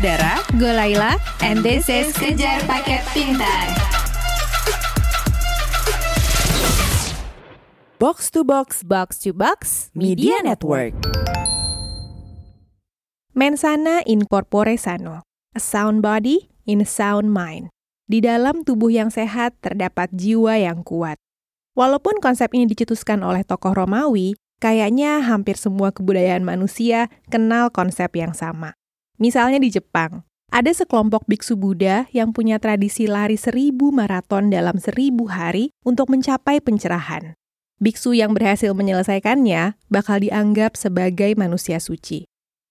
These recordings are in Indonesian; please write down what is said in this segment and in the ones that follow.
Dara, gue Laila, and this is Kejar Paket Pintar. Box to Box, Box to Box, Media Network. Mensana in corpore sano, a sound body in a sound mind. Di dalam tubuh yang sehat terdapat jiwa yang kuat. Walaupun konsep ini dicetuskan oleh tokoh Romawi, kayaknya hampir semua kebudayaan manusia kenal konsep yang sama. Misalnya di Jepang, ada sekelompok biksu Buddha yang punya tradisi lari seribu maraton dalam seribu hari untuk mencapai pencerahan. Biksu yang berhasil menyelesaikannya bakal dianggap sebagai manusia suci.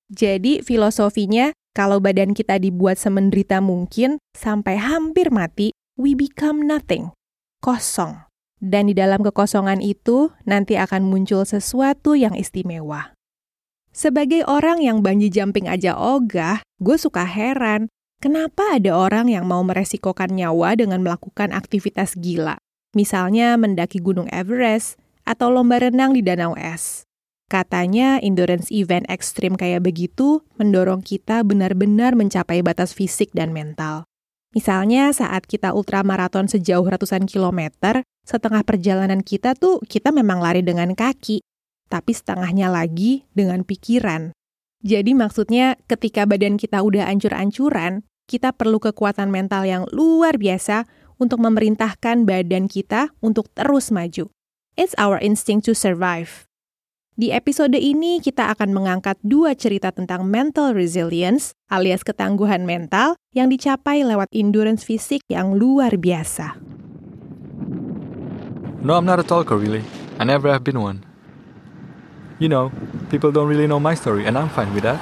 Jadi filosofinya, kalau badan kita dibuat semenderita mungkin, sampai hampir mati, we become nothing. Kosong. Dan di dalam kekosongan itu, nanti akan muncul sesuatu yang istimewa. Sebagai orang yang banji jumping aja ogah, gue suka heran, kenapa ada orang yang mau meresikokan nyawa dengan melakukan aktivitas gila, misalnya mendaki Gunung Everest atau lomba renang di danau es. Katanya endurance event ekstrim kayak begitu mendorong kita benar-benar mencapai batas fisik dan mental. Misalnya saat kita ultramaraton sejauh ratusan kilometer, setengah perjalanan kita tuh kita memang lari dengan kaki, tapi setengahnya lagi dengan pikiran. Jadi maksudnya ketika badan kita udah ancur-ancuran, kita perlu kekuatan mental yang luar biasa untuk memerintahkan badan kita untuk terus maju. It's our instinct to survive. Di episode ini kita akan mengangkat dua cerita tentang mental resilience alias ketangguhan mental yang dicapai lewat endurance fisik yang luar biasa. No, I'm not a talker really. I never have been one. You know, people don't really know my story, and I'm fine with that.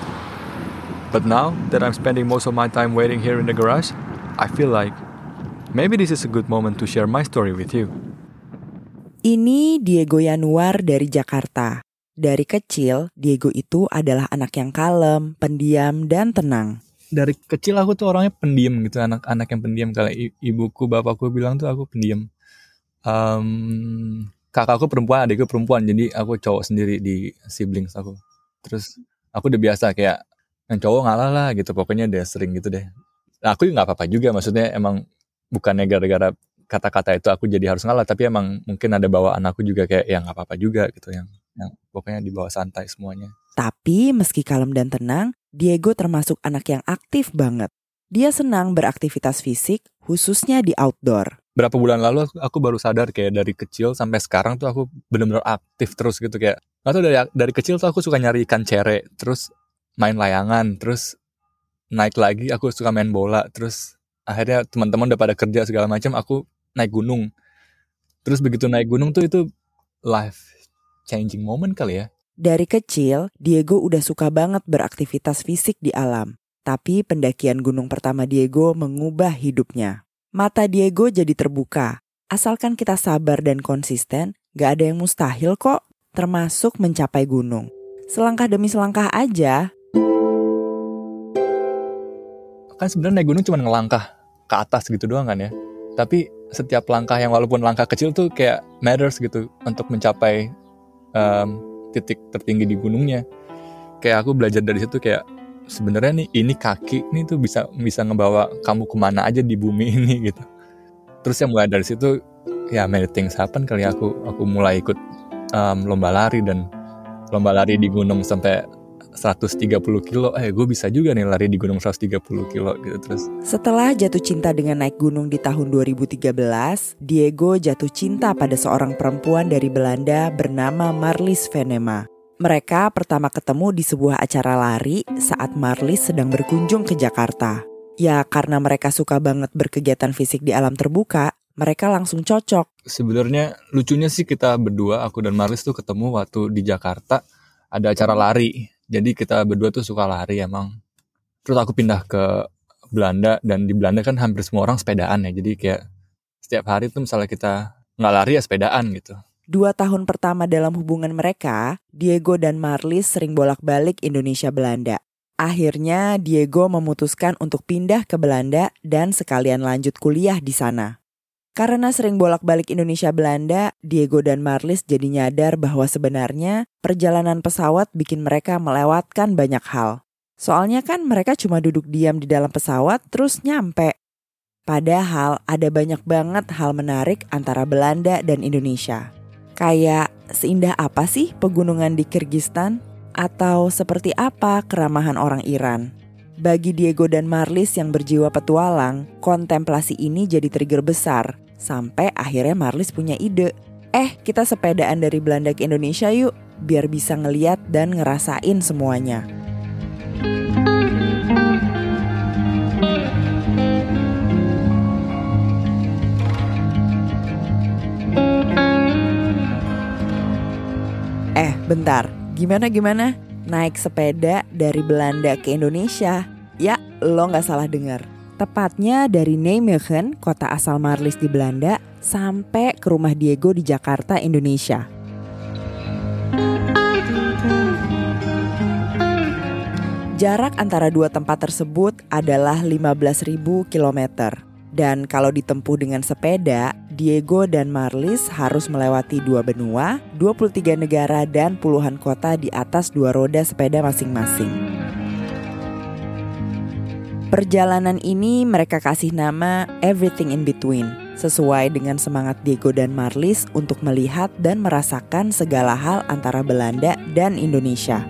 But now that I'm spending most of my time waiting here in the garage, I feel like maybe this is a good moment to share my story with you. Ini Diego Yanuar dari Jakarta. Dari kecil, Diego itu adalah anak yang kalem, pendiam, dan tenang. Dari kecil aku tuh orangnya pendiam gitu, anak-anak yang pendiam. Kalau ibuku, bapakku bilang tuh aku pendiam. Um, kakakku perempuan adikku perempuan. Jadi aku cowok sendiri di siblings aku. Terus aku udah biasa kayak yang cowok ngalah lah gitu. Pokoknya udah sering gitu deh. Nah, aku nggak apa-apa juga. Maksudnya emang bukannya gara-gara kata-kata itu aku jadi harus ngalah tapi emang mungkin ada bawaan aku juga kayak yang nggak apa-apa juga gitu. Yang yang pokoknya dibawa santai semuanya. Tapi meski kalem dan tenang Diego termasuk anak yang aktif banget. Dia senang beraktivitas fisik khususnya di outdoor berapa bulan lalu aku, aku baru sadar kayak dari kecil sampai sekarang tuh aku bener-bener aktif terus gitu kayak atau dari dari kecil tuh aku suka nyari ikan cere terus main layangan terus naik lagi aku suka main bola terus akhirnya teman-teman udah pada kerja segala macam aku naik gunung. Terus begitu naik gunung tuh itu life changing moment kali ya. Dari kecil Diego udah suka banget beraktivitas fisik di alam tapi pendakian gunung pertama Diego mengubah hidupnya Mata Diego jadi terbuka. Asalkan kita sabar dan konsisten, gak ada yang mustahil kok, termasuk mencapai gunung. Selangkah demi selangkah aja. Kan sebenarnya naik gunung cuma ngelangkah ke atas gitu doang kan ya. Tapi setiap langkah yang walaupun langkah kecil tuh kayak matters gitu untuk mencapai um, titik tertinggi di gunungnya. Kayak aku belajar dari situ kayak sebenarnya nih ini kaki ini tuh bisa bisa ngebawa kamu ke mana aja di bumi ini gitu terus yang mulai dari situ ya many things happen kali aku aku mulai ikut um, lomba lari dan lomba lari di gunung sampai 130 kilo, eh gue bisa juga nih lari di gunung 130 kilo gitu terus. Setelah jatuh cinta dengan naik gunung di tahun 2013, Diego jatuh cinta pada seorang perempuan dari Belanda bernama Marlies Venema. Mereka pertama ketemu di sebuah acara lari saat Marlis sedang berkunjung ke Jakarta. Ya karena mereka suka banget berkegiatan fisik di alam terbuka, mereka langsung cocok. Sebenarnya lucunya sih kita berdua, aku dan Marlis tuh ketemu waktu di Jakarta ada acara lari. Jadi kita berdua tuh suka lari emang. Terus aku pindah ke Belanda dan di Belanda kan hampir semua orang sepedaan ya. Jadi kayak setiap hari tuh misalnya kita nggak lari ya sepedaan gitu. Dua tahun pertama dalam hubungan mereka, Diego dan Marlis sering bolak-balik Indonesia-Belanda. Akhirnya, Diego memutuskan untuk pindah ke Belanda dan sekalian lanjut kuliah di sana. Karena sering bolak-balik Indonesia-Belanda, Diego dan Marlis jadi nyadar bahwa sebenarnya perjalanan pesawat bikin mereka melewatkan banyak hal. Soalnya kan mereka cuma duduk diam di dalam pesawat terus nyampe. Padahal ada banyak banget hal menarik antara Belanda dan Indonesia. Kayak seindah apa sih pegunungan di Kyrgyzstan? Atau seperti apa keramahan orang Iran? Bagi Diego dan Marlis yang berjiwa petualang, kontemplasi ini jadi trigger besar. Sampai akhirnya Marlis punya ide. Eh, kita sepedaan dari Belanda ke Indonesia yuk, biar bisa ngeliat dan ngerasain semuanya. Bentar. Gimana gimana? Naik sepeda dari Belanda ke Indonesia? Ya, lo nggak salah dengar. Tepatnya dari Nijmegen, kota asal Marlis di Belanda, sampai ke rumah Diego di Jakarta, Indonesia. Jarak antara dua tempat tersebut adalah 15.000 km. Dan kalau ditempuh dengan sepeda, Diego dan Marlis harus melewati dua benua, 23 negara dan puluhan kota di atas dua roda sepeda masing-masing. Perjalanan ini mereka kasih nama Everything in Between, sesuai dengan semangat Diego dan Marlis untuk melihat dan merasakan segala hal antara Belanda dan Indonesia.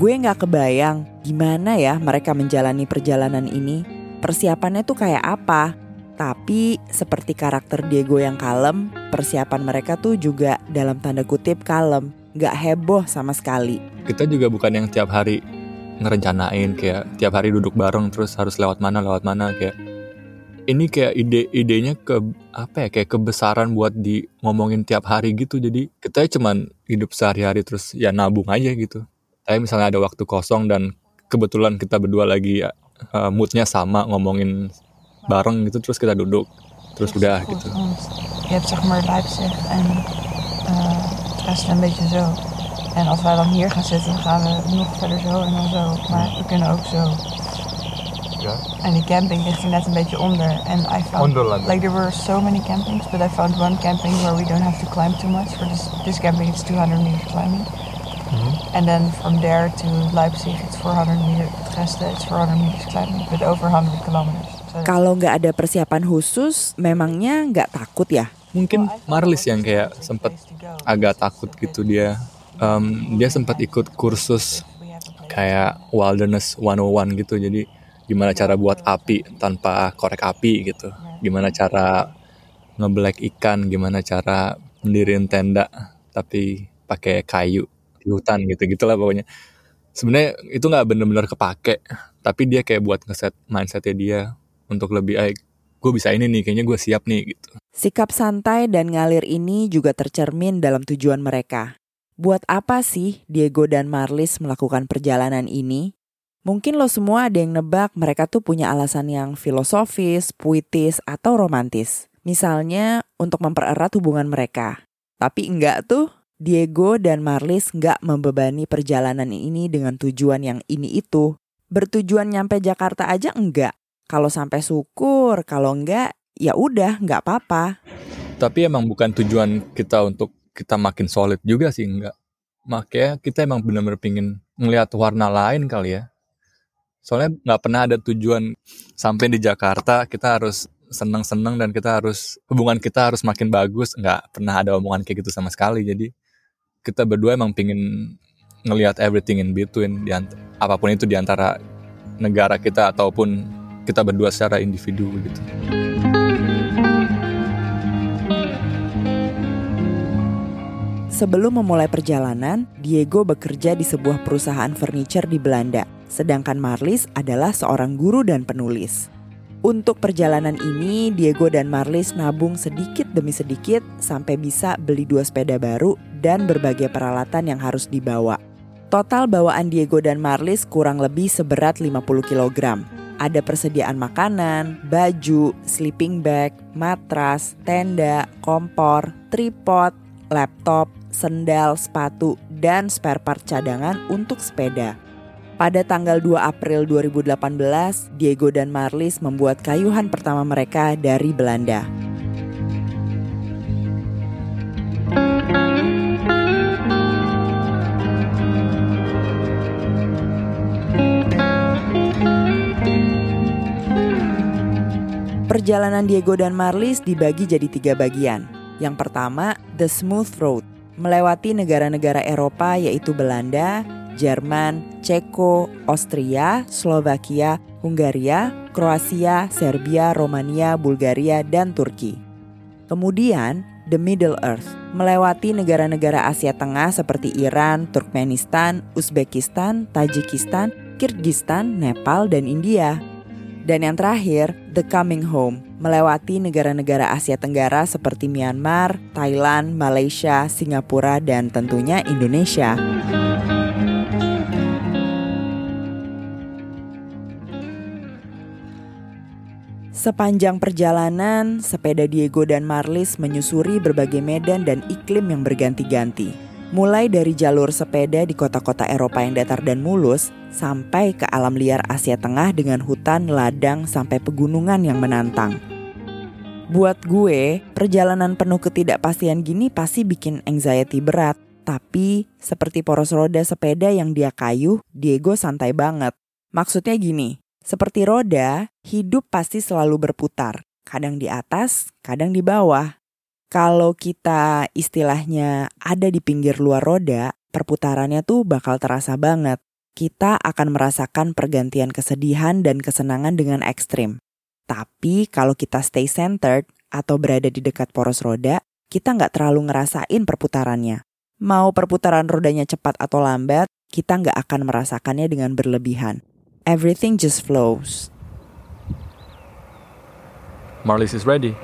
Gue nggak kebayang gimana ya mereka menjalani perjalanan ini. Persiapannya tuh kayak apa? Tapi seperti karakter Diego yang kalem, persiapan mereka tuh juga dalam tanda kutip kalem, nggak heboh sama sekali. Kita juga bukan yang tiap hari ngerencanain kayak tiap hari duduk bareng terus harus lewat mana lewat mana kayak ini kayak ide-idenya ke apa ya kayak kebesaran buat di ngomongin tiap hari gitu jadi kita cuman hidup sehari-hari terus ya nabung aja gitu tapi misalnya ada waktu kosong dan kebetulan kita berdua lagi uh, moodnya sama ngomongin bareng gitu terus kita duduk terus udah gitu. Je hebt zeg maar Leipzig en uh, een beetje zo. En als wij dan hier gaan zitten, gaan we nog verder zo en dan zo. Maar we kunnen ook zo. Ja. En die camping ligt er net een beetje onder. En I found Onderland. like there were so many campings, but I found one camping where we don't have to climb too much. For this this camping, it's 200 meters climbing. And then from there to Leipzig, it's 400 meters. Dresden, it's 400 meters climbing, but over 100 kilometers. So Kalau nggak ada persiapan khusus, memangnya nggak takut ya? Mungkin Marlis yang kayak sempet agak takut gitu dia. Em, dia sempat ikut kursus kayak wilderness 101 gitu. Jadi gimana cara buat api tanpa korek api gitu. Gimana cara ngebelek ikan, gimana cara mendiriin tenda tapi pakai kayu di hutan gitu gitulah pokoknya. Sebenarnya itu nggak bener-bener kepake, tapi dia kayak buat ngeset mindsetnya dia untuk lebih baik. Gue bisa ini nih, kayaknya gue siap nih gitu. Sikap santai dan ngalir ini juga tercermin dalam tujuan mereka. Buat apa sih Diego dan Marlis melakukan perjalanan ini? Mungkin lo semua ada yang nebak mereka tuh punya alasan yang filosofis, puitis, atau romantis. Misalnya untuk mempererat hubungan mereka. Tapi enggak tuh, Diego dan Marlis enggak membebani perjalanan ini dengan tujuan yang ini itu. Bertujuan nyampe Jakarta aja enggak. Kalau sampai syukur, kalau enggak ya udah nggak apa-apa. Tapi emang bukan tujuan kita untuk kita makin solid juga sih, enggak. Makanya kita emang benar-benar pingin ngelihat warna lain kali ya. Soalnya nggak pernah ada tujuan sampai di Jakarta kita harus seneng-seneng dan kita harus hubungan kita harus makin bagus. Nggak pernah ada omongan kayak gitu sama sekali. Jadi kita berdua emang pingin ngelihat everything in between, di apa pun itu di antara negara kita ataupun kita berdua secara individu gitu. Sebelum memulai perjalanan, Diego bekerja di sebuah perusahaan furniture di Belanda, sedangkan Marlis adalah seorang guru dan penulis. Untuk perjalanan ini, Diego dan Marlis nabung sedikit demi sedikit sampai bisa beli dua sepeda baru dan berbagai peralatan yang harus dibawa. Total bawaan Diego dan Marlis kurang lebih seberat 50 kg. Ada persediaan makanan, baju, sleeping bag, matras, tenda, kompor, tripod, laptop, sendal, sepatu, dan spare part cadangan untuk sepeda. Pada tanggal 2 April 2018, Diego dan Marlis membuat kayuhan pertama mereka dari Belanda. Perjalanan Diego dan Marlis dibagi jadi tiga bagian. Yang pertama, The Smooth Road, melewati negara-negara Eropa yaitu Belanda, Jerman, Ceko, Austria, Slovakia, Hungaria, Kroasia, Serbia, Romania, Bulgaria, dan Turki. Kemudian, The Middle Earth, melewati negara-negara Asia Tengah seperti Iran, Turkmenistan, Uzbekistan, Tajikistan, Kyrgyzstan, Nepal, dan India. Dan yang terakhir, The Coming Home, melewati negara-negara Asia Tenggara seperti Myanmar, Thailand, Malaysia, Singapura, dan tentunya Indonesia. Sepanjang perjalanan, sepeda Diego dan Marlis menyusuri berbagai medan dan iklim yang berganti-ganti. Mulai dari jalur sepeda di kota-kota Eropa yang datar dan mulus, sampai ke alam liar Asia Tengah dengan hutan, ladang, sampai pegunungan yang menantang. Buat gue, perjalanan penuh ketidakpastian gini pasti bikin anxiety berat. Tapi, seperti poros roda sepeda yang dia kayu, Diego santai banget. Maksudnya gini, seperti roda, hidup pasti selalu berputar, kadang di atas, kadang di bawah. Kalau kita istilahnya ada di pinggir luar roda, perputarannya tuh bakal terasa banget. Kita akan merasakan pergantian kesedihan dan kesenangan dengan ekstrim. Tapi kalau kita stay centered atau berada di dekat poros roda, kita nggak terlalu ngerasain perputarannya. Mau perputaran rodanya cepat atau lambat, kita nggak akan merasakannya dengan berlebihan everything just flows. Marlies is ready.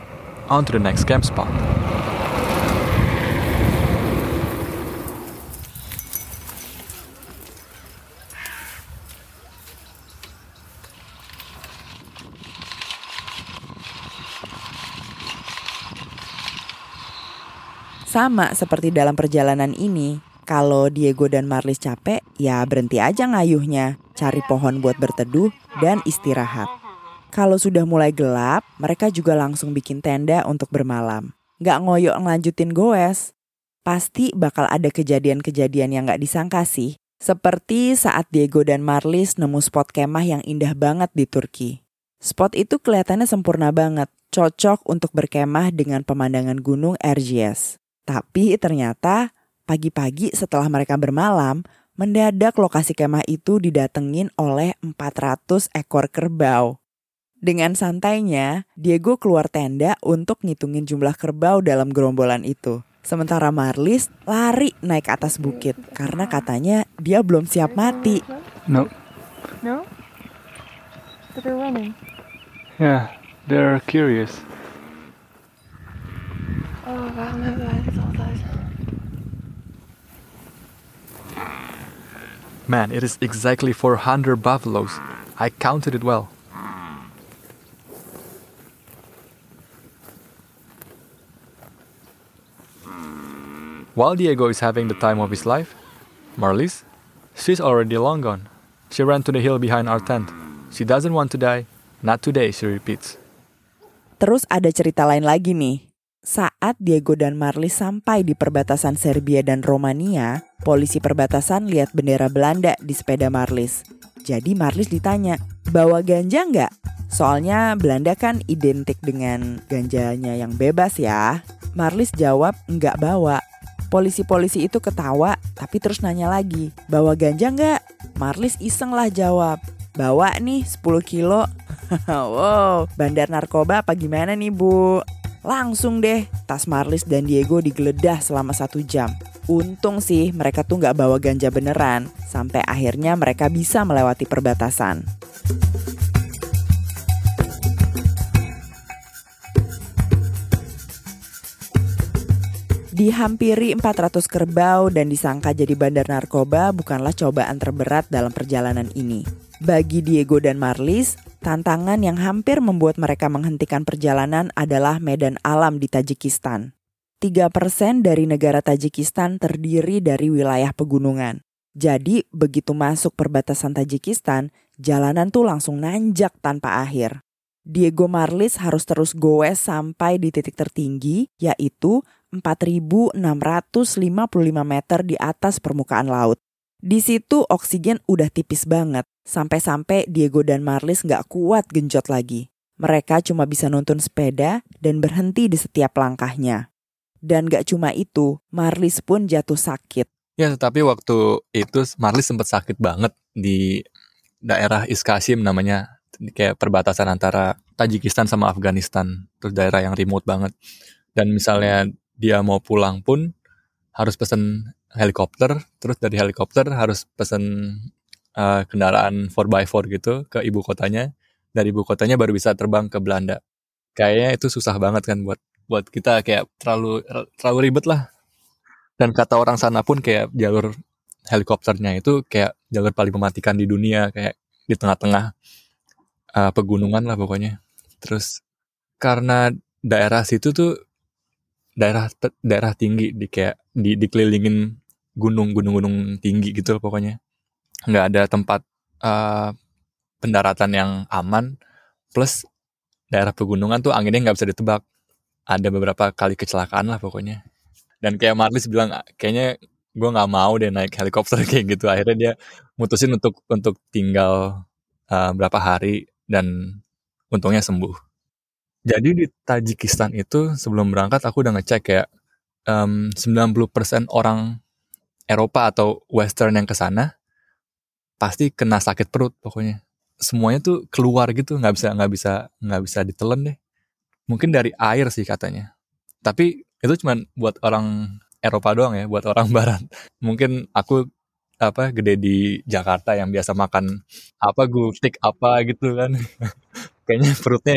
On to the next camp spot. Sama seperti dalam perjalanan ini, kalau Diego dan Marlis capek, ya berhenti aja ngayuhnya, cari pohon buat berteduh dan istirahat. Kalau sudah mulai gelap, mereka juga langsung bikin tenda untuk bermalam. Gak ngoyok ngelanjutin goes. Pasti bakal ada kejadian-kejadian yang gak disangka sih. Seperti saat Diego dan Marlis nemu spot kemah yang indah banget di Turki. Spot itu kelihatannya sempurna banget, cocok untuk berkemah dengan pemandangan gunung Erciyes. Tapi ternyata Pagi-pagi setelah mereka bermalam, mendadak lokasi kemah itu didatengin oleh 400 ekor kerbau. Dengan santainya, Diego keluar tenda untuk ngitungin jumlah kerbau dalam gerombolan itu. Sementara Marlis lari naik atas bukit karena katanya dia belum siap mati. No. No? But they're running. Yeah, they're curious. Oh, waarom hebben wij Man, it is exactly 400 buffaloes. I counted it well. While Diego is having the time of his life, Marlies, she's already long gone. She ran to the hill behind our tent. She doesn't want to die. Not today, she repeats. Terus ada cerita lain lagi nih. Saat Diego dan Marley sampai di perbatasan Serbia dan Romania, polisi perbatasan lihat bendera Belanda di sepeda Marlis. Jadi Marlis ditanya, bawa ganja nggak? Soalnya Belanda kan identik dengan ganjanya yang bebas ya. Marlis jawab nggak bawa. Polisi-polisi itu ketawa tapi terus nanya lagi, bawa ganja nggak? Marlis iseng lah jawab, bawa nih 10 kilo. wow, bandar narkoba apa gimana nih bu? Langsung deh, tas Marlis dan Diego digeledah selama satu jam. Untung sih mereka tuh nggak bawa ganja beneran, sampai akhirnya mereka bisa melewati perbatasan. Dihampiri 400 kerbau dan disangka jadi bandar narkoba bukanlah cobaan terberat dalam perjalanan ini. Bagi Diego dan Marlis, Tantangan yang hampir membuat mereka menghentikan perjalanan adalah medan alam di Tajikistan. 3% dari negara Tajikistan terdiri dari wilayah pegunungan. Jadi, begitu masuk perbatasan Tajikistan, jalanan tuh langsung nanjak tanpa akhir. Diego Marlis harus terus goes sampai di titik tertinggi, yaitu 4.655 meter di atas permukaan laut. Di situ oksigen udah tipis banget, Sampai-sampai Diego dan Marlis nggak kuat genjot lagi. Mereka cuma bisa nuntun sepeda dan berhenti di setiap langkahnya. Dan gak cuma itu, Marlis pun jatuh sakit. Ya, tetapi waktu itu Marlis sempat sakit banget di daerah Iskasim namanya kayak perbatasan antara Tajikistan sama Afghanistan, terus daerah yang remote banget. Dan misalnya dia mau pulang pun harus pesen helikopter, terus dari helikopter harus pesen uh, kendaraan 4x4 gitu ke ibu kotanya. Dari ibu kotanya baru bisa terbang ke Belanda. Kayaknya itu susah banget kan buat buat kita kayak terlalu terlalu ribet lah dan kata orang sana pun kayak jalur helikopternya itu kayak jalur paling mematikan di dunia kayak di tengah-tengah uh, pegunungan lah pokoknya terus karena daerah situ tuh daerah daerah tinggi di kayak di dikelilingin gunung gunung-gunung tinggi gitu loh pokoknya. Nggak ada tempat uh, pendaratan yang aman. Plus daerah pegunungan tuh anginnya nggak bisa ditebak. Ada beberapa kali kecelakaan lah pokoknya. Dan kayak Marlis bilang kayaknya gue nggak mau deh naik helikopter. Kayak gitu. Akhirnya dia mutusin untuk untuk tinggal uh, berapa hari dan untungnya sembuh jadi di Tajikistan itu sebelum berangkat aku udah ngecek kayak um, 90% orang Eropa atau Western yang ke sana pasti kena sakit perut pokoknya semuanya tuh keluar gitu nggak bisa nggak bisa nggak bisa ditelan deh mungkin dari air sih katanya tapi itu cuma buat orang Eropa doang ya, buat orang Barat. Mungkin aku apa gede di Jakarta yang biasa makan apa gultik apa gitu kan. Kayaknya perutnya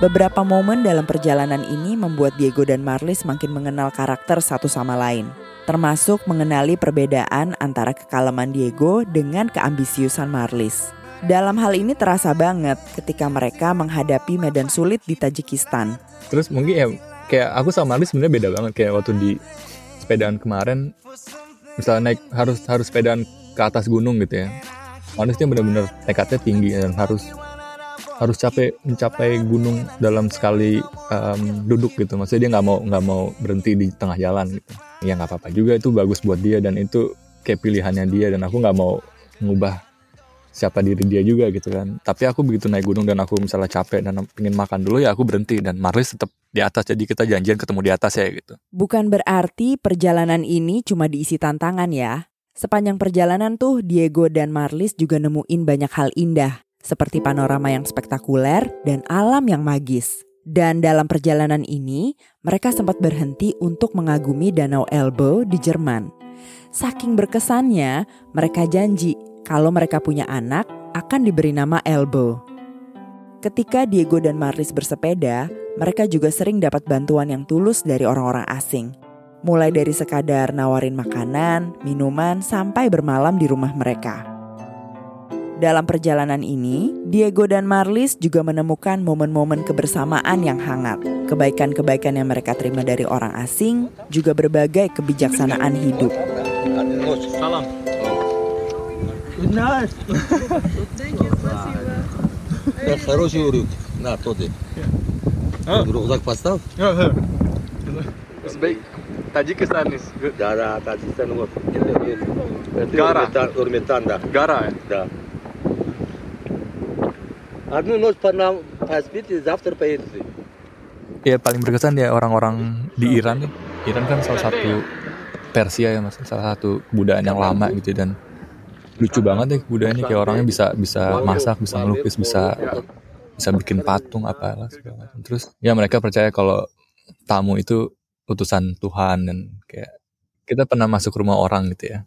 Beberapa momen dalam perjalanan ini membuat Diego dan Marlis makin mengenal karakter satu sama lain, termasuk mengenali perbedaan antara kekalaman Diego dengan keambisiusan Marlis. Dalam hal ini terasa banget ketika mereka menghadapi medan sulit di Tajikistan. Terus mungkin ya kayak aku sama Ali sebenarnya beda banget kayak waktu di sepedaan kemarin misalnya naik harus harus sepedaan ke atas gunung gitu ya. Manis dia benar-benar nekatnya tinggi dan harus harus capek mencapai gunung dalam sekali um, duduk gitu. Maksudnya dia nggak mau nggak mau berhenti di tengah jalan gitu. Ya nggak apa-apa juga itu bagus buat dia dan itu kayak pilihannya dia dan aku nggak mau mengubah siapa diri dia juga gitu kan. Tapi aku begitu naik gunung dan aku misalnya capek dan pengen makan dulu ya aku berhenti dan Marlis tetap di atas. Jadi kita janjian ketemu di atas ya gitu. Bukan berarti perjalanan ini cuma diisi tantangan ya. Sepanjang perjalanan tuh Diego dan Marlis juga nemuin banyak hal indah seperti panorama yang spektakuler dan alam yang magis dan dalam perjalanan ini, mereka sempat berhenti untuk mengagumi Danau Elbow di Jerman. Saking berkesannya, mereka janji kalau mereka punya anak, akan diberi nama Elbow. Ketika Diego dan Marlis bersepeda, mereka juga sering dapat bantuan yang tulus dari orang-orang asing. Mulai dari sekadar nawarin makanan, minuman, sampai bermalam di rumah mereka. Dalam perjalanan ini, Diego dan Marlis juga menemukan momen-momen kebersamaan yang hangat. Kebaikan-kebaikan yang mereka terima dari orang asing, juga berbagai kebijaksanaan hidup. Salam. Nice. Thank you, спасибо. Как хороший урок. На, тоды. Рюкзак поставь. Uzbek, Tajikistan is good. Да, да, Таджикистан вот. Гара. Урметан, да. Гара. Да. Одну ночь по нам поспите, завтра поедете. Ya paling berkesan ya orang-orang di Iran nih. Iran kan salah satu Persia ya mas, salah satu kebudayaan yang lama gitu dan lucu banget deh budayanya kayak orangnya bisa bisa masak bisa melukis bisa bisa bikin patung apa segala macam terus ya mereka percaya kalau tamu itu utusan Tuhan dan kayak kita pernah masuk rumah orang gitu ya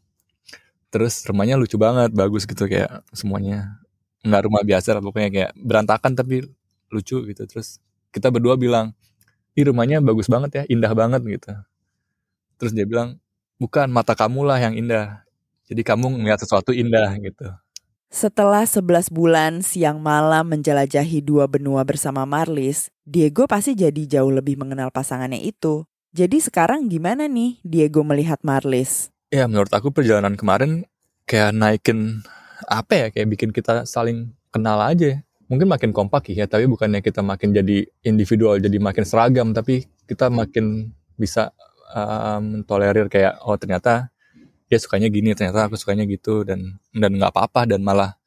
terus rumahnya lucu banget bagus gitu kayak semuanya nggak rumah biasa lah pokoknya kayak berantakan tapi lucu gitu terus kita berdua bilang ini rumahnya bagus banget ya indah banget gitu terus dia bilang bukan mata kamu lah yang indah jadi kamu ngeliat sesuatu indah gitu. Setelah 11 bulan siang malam menjelajahi dua benua bersama Marlis, Diego pasti jadi jauh lebih mengenal pasangannya itu. Jadi sekarang gimana nih Diego melihat Marlis? Ya menurut aku perjalanan kemarin kayak naikin apa ya kayak bikin kita saling kenal aja. Mungkin makin kompak ya, tapi bukannya kita makin jadi individual, jadi makin seragam, tapi kita makin bisa um, tolerir kayak oh ternyata dia sukanya gini ternyata aku sukanya gitu dan dan nggak apa-apa dan malah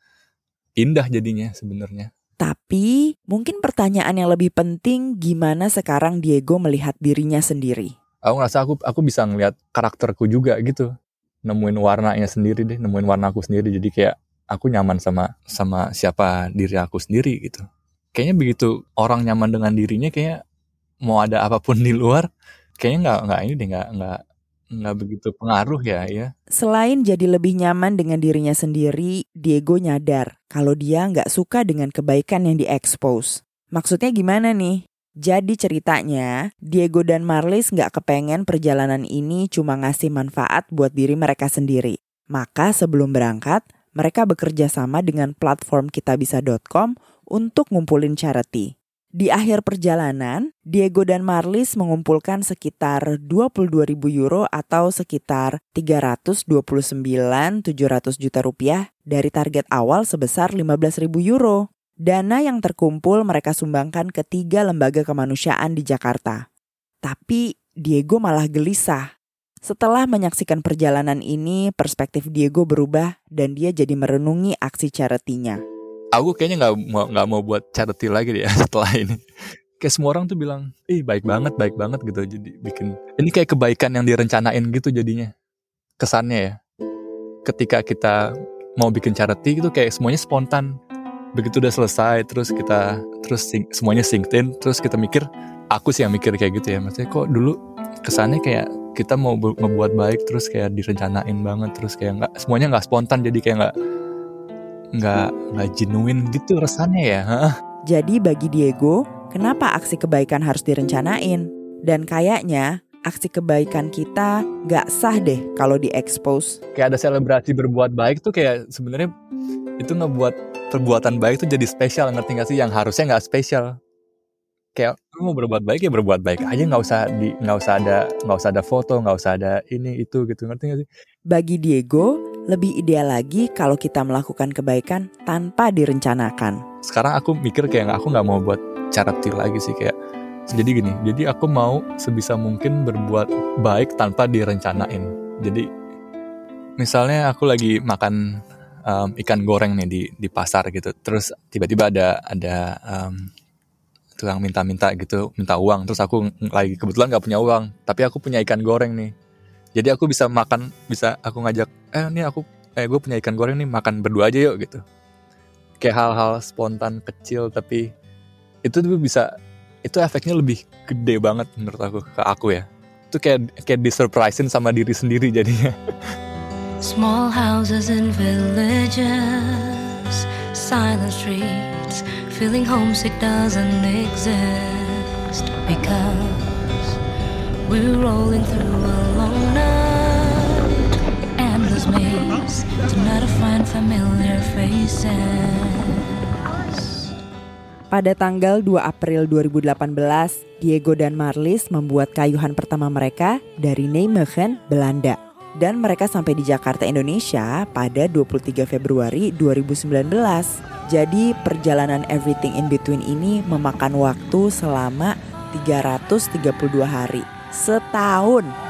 indah jadinya sebenarnya. Tapi mungkin pertanyaan yang lebih penting gimana sekarang Diego melihat dirinya sendiri? Aku ngerasa aku aku bisa ngelihat karakterku juga gitu. Nemuin warnanya sendiri deh nemuin warna aku sendiri jadi kayak aku nyaman sama sama siapa diri aku sendiri gitu kayaknya begitu orang nyaman dengan dirinya kayak mau ada apa pun di luar kayaknya nggak nggak ini deh nggak nggak nggak begitu pengaruh ya ya. Selain jadi lebih nyaman dengan dirinya sendiri, Diego nyadar kalau dia nggak suka dengan kebaikan yang diekspos. Maksudnya gimana nih? Jadi ceritanya, Diego dan Marlis nggak kepengen perjalanan ini cuma ngasih manfaat buat diri mereka sendiri. Maka sebelum berangkat, mereka bekerja sama dengan platform kitabisa.com untuk ngumpulin charity. Di akhir perjalanan, Diego dan Marlis mengumpulkan sekitar 22.000 euro atau sekitar 329.700 juta rupiah dari target awal sebesar 15.000 euro. Dana yang terkumpul mereka sumbangkan ke tiga lembaga kemanusiaan di Jakarta. Tapi Diego malah gelisah. Setelah menyaksikan perjalanan ini, perspektif Diego berubah dan dia jadi merenungi aksi charity-nya. Aku kayaknya nggak mau nggak mau buat charity lagi ya setelah ini. Kayak semua orang tuh bilang ih baik banget baik banget gitu. Jadi bikin ini kayak kebaikan yang direncanain gitu jadinya. Kesannya ya. Ketika kita mau bikin charity itu kayak semuanya spontan. Begitu udah selesai terus kita terus sing, semuanya synced terus kita mikir aku sih yang mikir kayak gitu ya. Maksudnya kok dulu kesannya kayak kita mau ngebuat baik terus kayak direncanain banget terus kayak nggak semuanya nggak spontan jadi kayak nggak nggak nggak jenuin gitu rasanya ya. Jadi bagi Diego, kenapa aksi kebaikan harus direncanain? Dan kayaknya aksi kebaikan kita nggak sah deh kalau diekspos. Kayak ada selebrasi berbuat baik tuh kayak sebenarnya itu ngebuat perbuatan baik tuh jadi spesial ngerti gak sih yang harusnya nggak spesial kayak mau berbuat baik ya berbuat baik aja nggak usah di nggak usah ada nggak usah ada foto nggak usah ada ini itu gitu ngerti gak sih bagi Diego lebih ideal lagi kalau kita melakukan kebaikan tanpa direncanakan. Sekarang aku mikir kayak aku nggak mau buat charity lagi sih kayak jadi gini, jadi aku mau sebisa mungkin berbuat baik tanpa direncanain. Jadi misalnya aku lagi makan um, ikan goreng nih di di pasar gitu, terus tiba-tiba ada ada um, tukang minta-minta gitu, minta uang, terus aku lagi kebetulan nggak punya uang, tapi aku punya ikan goreng nih. Jadi aku bisa makan bisa aku ngajak eh ini aku eh gue punya ikan goreng nih makan berdua aja yuk gitu. Kayak hal-hal spontan kecil tapi itu tuh bisa itu efeknya lebih gede banget menurut aku ke aku ya. Itu kayak kayak disurprisein sama diri sendiri jadinya. Small houses in villages silent streets feeling homesick doesn't exist because We're rolling through a long night, endless maze, tonight to find familiar faces. Pada tanggal 2 April 2018, Diego dan Marlis membuat kayuhan pertama mereka dari Nijmegen, Belanda. Dan mereka sampai di Jakarta, Indonesia pada 23 Februari 2019. Jadi perjalanan Everything in Between ini memakan waktu selama 332 hari setahun.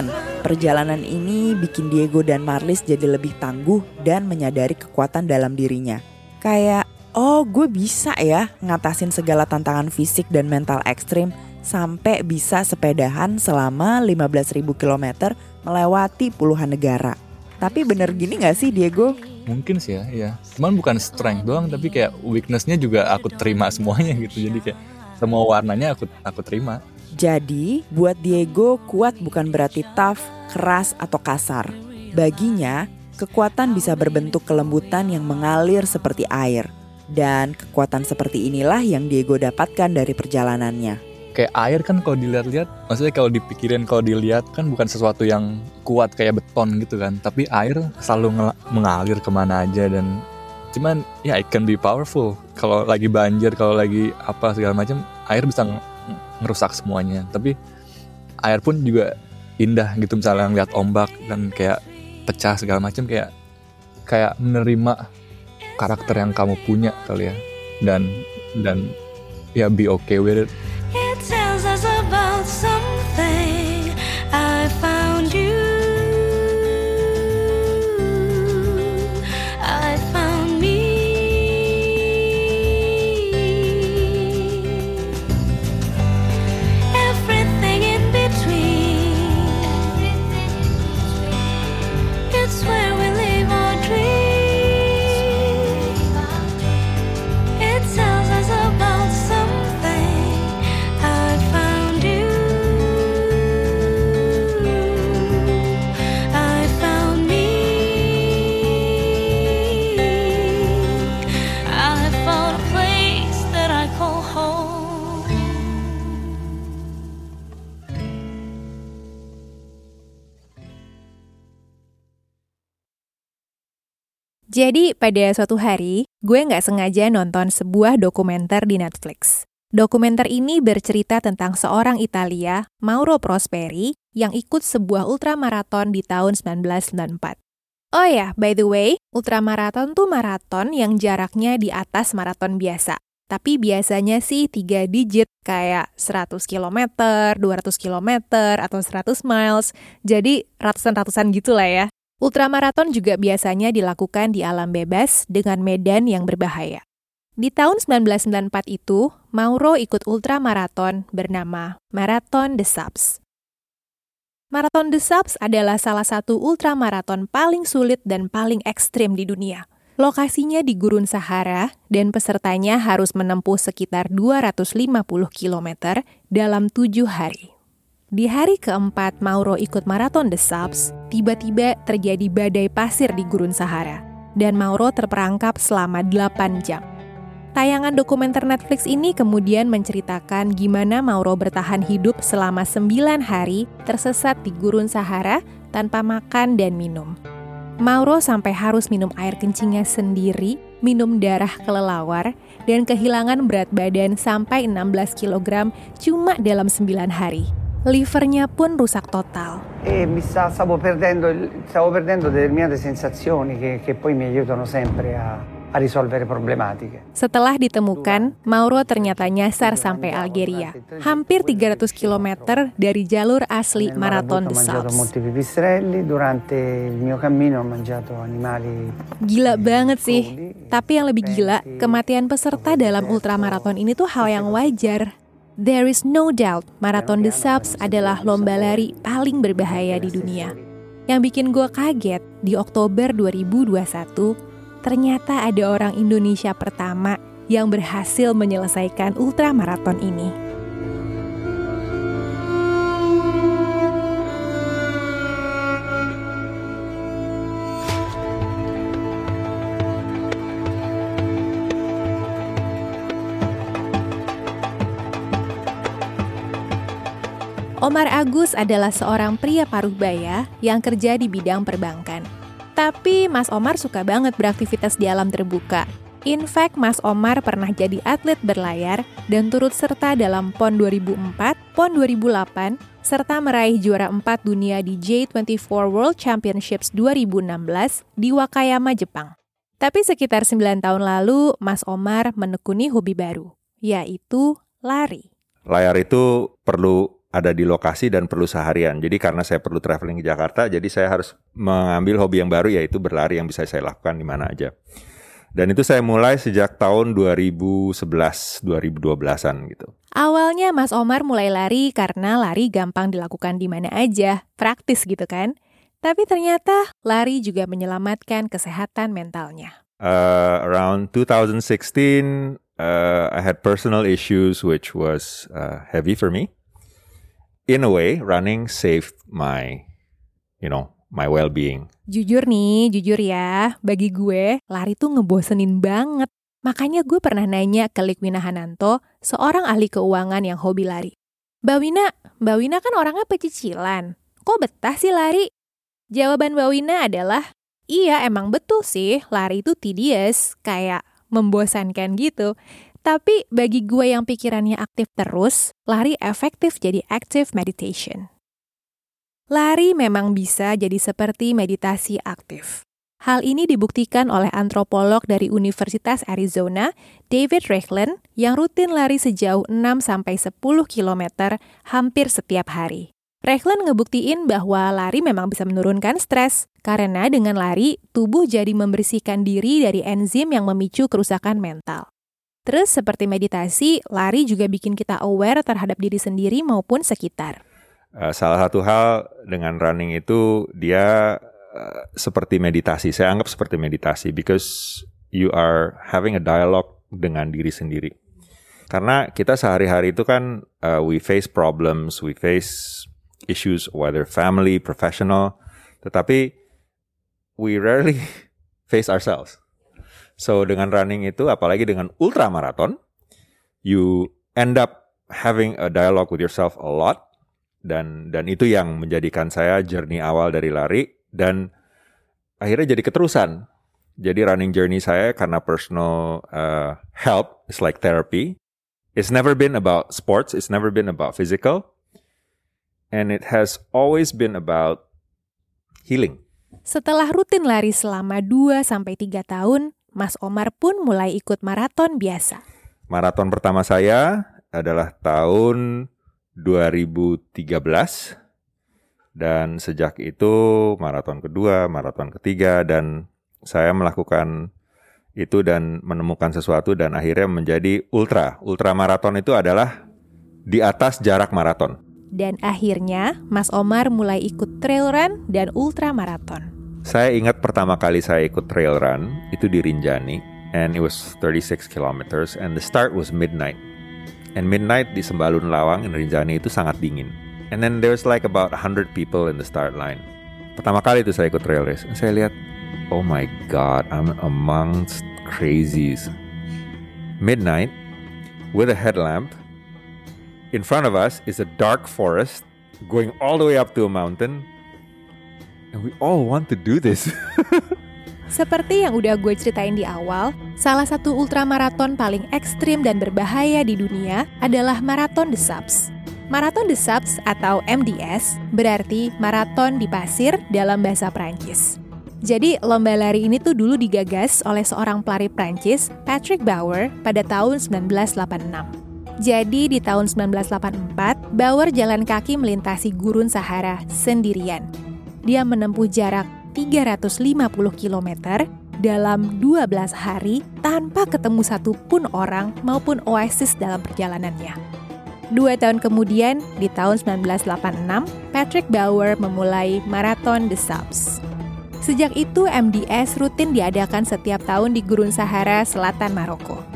Yakin Perjalanan ini bikin Diego dan Marlis jadi lebih tangguh dan menyadari kekuatan dalam dirinya. Kayak, oh gue bisa ya ngatasin segala tantangan fisik dan mental ekstrim sampai bisa sepedahan selama 15.000 km melewati puluhan negara. Tapi bener gini gak sih Diego? Mungkin sih ya, iya. Cuman bukan strength doang, tapi kayak weaknessnya juga aku terima semuanya gitu. Jadi kayak semua warnanya aku aku terima. Jadi, buat Diego kuat bukan berarti tough, keras, atau kasar. Baginya, kekuatan bisa berbentuk kelembutan yang mengalir seperti air. Dan kekuatan seperti inilah yang Diego dapatkan dari perjalanannya kayak air kan kalau dilihat-lihat maksudnya kalau dipikirin kalau dilihat kan bukan sesuatu yang kuat kayak beton gitu kan tapi air selalu mengalir ke mana aja dan cuman ya it can be powerful kalau lagi banjir kalau lagi apa segala macam air bisa ngerusak semuanya. Tapi air pun juga indah gitu misalnya ngeliat ombak dan kayak pecah segala macam kayak kayak menerima karakter yang kamu punya kali ya. Dan dan ya be okay with it Jadi pada suatu hari, gue nggak sengaja nonton sebuah dokumenter di Netflix. Dokumenter ini bercerita tentang seorang Italia, Mauro Prosperi, yang ikut sebuah ultramaraton di tahun 1994. Oh ya, by the way, ultramaraton tuh maraton yang jaraknya di atas maraton biasa. Tapi biasanya sih tiga digit kayak 100 km, 200 km, atau 100 miles. Jadi ratusan-ratusan gitu lah ya. Ultramaraton juga biasanya dilakukan di alam bebas dengan medan yang berbahaya. Di tahun 1994 itu, Mauro ikut ultramaraton bernama Marathon des Sables. Marathon des Sables adalah salah satu ultramaraton paling sulit dan paling ekstrim di dunia. Lokasinya di Gurun Sahara dan pesertanya harus menempuh sekitar 250 km dalam tujuh hari. Di hari keempat Mauro ikut maraton The Subs, tiba-tiba terjadi badai pasir di Gurun Sahara, dan Mauro terperangkap selama 8 jam. Tayangan dokumenter Netflix ini kemudian menceritakan gimana Mauro bertahan hidup selama 9 hari tersesat di Gurun Sahara tanpa makan dan minum. Mauro sampai harus minum air kencingnya sendiri, minum darah kelelawar, dan kehilangan berat badan sampai 16 kg cuma dalam 9 hari livernya pun rusak total. E mi sta, stavo, perdendo, stavo perdendo determinate sensazioni che, che poi mi aiutano sempre a, a risolvere problematiche. Setelah ditemukan, Mauro ternyata nyasar sampai Algeria, hampir 300 km dari jalur asli Marathon des Sables. Gila banget sih. Tapi yang lebih gila, kematian peserta dalam ultramaraton ini tuh hal yang wajar. There is no doubt, Marathon the Subs adalah lomba lari paling berbahaya di dunia. Yang bikin gue kaget, di Oktober 2021, ternyata ada orang Indonesia pertama yang berhasil menyelesaikan ultramaraton ini. Omar Agus adalah seorang pria paruh baya yang kerja di bidang perbankan. Tapi Mas Omar suka banget beraktivitas di alam terbuka. In fact, Mas Omar pernah jadi atlet berlayar dan turut serta dalam PON 2004, PON 2008, serta meraih juara 4 dunia di J24 World Championships 2016 di Wakayama, Jepang. Tapi sekitar 9 tahun lalu, Mas Omar menekuni hobi baru, yaitu lari. Layar itu perlu ada di lokasi dan perlu seharian. Jadi karena saya perlu traveling ke Jakarta, jadi saya harus mengambil hobi yang baru yaitu berlari yang bisa saya lakukan di mana aja. Dan itu saya mulai sejak tahun 2011, 2012-an gitu. Awalnya Mas Omar mulai lari karena lari gampang dilakukan di mana aja, praktis gitu kan. Tapi ternyata lari juga menyelamatkan kesehatan mentalnya. Uh, around 2016, uh, I had personal issues which was uh, heavy for me in a way running saved my you know my well-being. Jujur nih, jujur ya, bagi gue lari tuh ngebosenin banget. Makanya gue pernah nanya ke Likwina Hananto, seorang ahli keuangan yang hobi lari. Mbak Wina, Mbak Wina kan orangnya pecicilan. Kok betah sih lari? Jawaban Mbak Wina adalah, iya emang betul sih, lari itu tedious, kayak membosankan gitu. Tapi bagi gue yang pikirannya aktif terus, lari efektif jadi active meditation. Lari memang bisa jadi seperti meditasi aktif. Hal ini dibuktikan oleh antropolog dari Universitas Arizona, David Rechlen, yang rutin lari sejauh 6-10 km hampir setiap hari. Rechlen ngebuktiin bahwa lari memang bisa menurunkan stres, karena dengan lari, tubuh jadi membersihkan diri dari enzim yang memicu kerusakan mental. Terus seperti meditasi, lari juga bikin kita aware terhadap diri sendiri maupun sekitar. Uh, salah satu hal dengan running itu dia uh, seperti meditasi. Saya anggap seperti meditasi because you are having a dialogue dengan diri sendiri. Karena kita sehari-hari itu kan uh, we face problems, we face issues whether family, professional, tetapi we rarely face ourselves. So dengan running itu apalagi dengan ultra marathon, you end up having a dialogue with yourself a lot dan dan itu yang menjadikan saya journey awal dari lari dan akhirnya jadi keterusan. Jadi running journey saya karena personal uh, help is like therapy. It's never been about sports, it's never been about physical. And it has always been about healing. Setelah rutin lari selama 2 sampai 3 tahun, Mas Omar pun mulai ikut maraton biasa. Maraton pertama saya adalah tahun 2013 dan sejak itu maraton kedua, maraton ketiga dan saya melakukan itu dan menemukan sesuatu dan akhirnya menjadi ultra. Ultra maraton itu adalah di atas jarak maraton. Dan akhirnya Mas Omar mulai ikut trail run dan ultra maraton. Saya ingat pertama kali saya ikut trail run itu di Rinjani and it was 36 kilometers and the start was midnight. And midnight di Sembalun Lawang in Rinjani itu sangat dingin. And then there's like about 100 people in the start line. Pertama kali itu saya ikut trail race. Saya lihat, oh my god, I'm amongst crazies. Midnight, with a headlamp, in front of us is a dark forest going all the way up to a mountain. And we all want to do this. Seperti yang udah gue ceritain di awal, salah satu ultramaraton paling ekstrim dan berbahaya di dunia adalah Marathon des Sables. Marathon des Sables atau MDS berarti maraton di pasir dalam bahasa Prancis. Jadi lomba lari ini tuh dulu digagas oleh seorang pelari Prancis, Patrick Bauer, pada tahun 1986. Jadi di tahun 1984, Bauer jalan kaki melintasi gurun Sahara sendirian. Dia menempuh jarak 350 km dalam 12 hari tanpa ketemu satu pun orang maupun oasis dalam perjalanannya. Dua tahun kemudian, di tahun 1986, Patrick Bauer memulai Marathon des Sables. Sejak itu, MDS rutin diadakan setiap tahun di Gurun Sahara, selatan Maroko.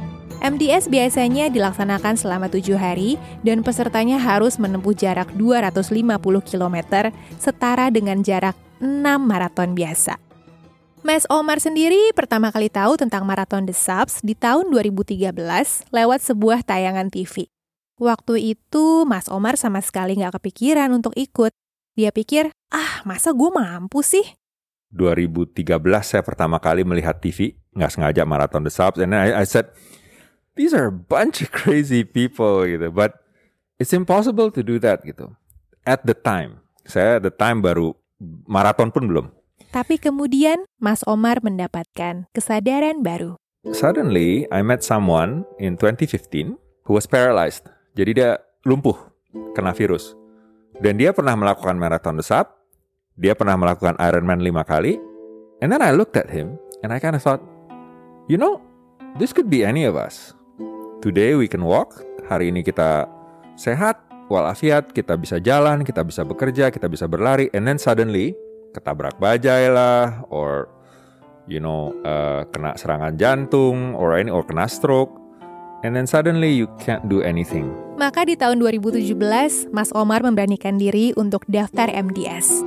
MDS biasanya dilaksanakan selama tujuh hari dan pesertanya harus menempuh jarak 250 km setara dengan jarak 6 maraton biasa. Mas Omar sendiri pertama kali tahu tentang Marathon The Subs di tahun 2013 lewat sebuah tayangan TV. Waktu itu Mas Omar sama sekali nggak kepikiran untuk ikut. Dia pikir, ah masa gue mampu sih? 2013 saya pertama kali melihat TV, nggak sengaja Marathon The Subs, and I, I said, these are a bunch of crazy people gitu, but it's impossible to do that gitu. At the time, saya at the time baru maraton pun belum. Tapi kemudian Mas Omar mendapatkan kesadaran baru. Suddenly, I met someone in 2015 who was paralyzed. Jadi dia lumpuh, kena virus. Dan dia pernah melakukan marathon desap, dia pernah melakukan Ironman lima kali. And then I looked at him and I kind of thought, you know, this could be any of us. Today we can walk, hari ini kita sehat, walafiat, kita bisa jalan, kita bisa bekerja, kita bisa berlari, and then suddenly ketabrak bajai lah, or you know uh, kena serangan jantung, or any or kena stroke, and then suddenly you can't do anything. Maka di tahun 2017, Mas Omar memberanikan diri untuk daftar MDS.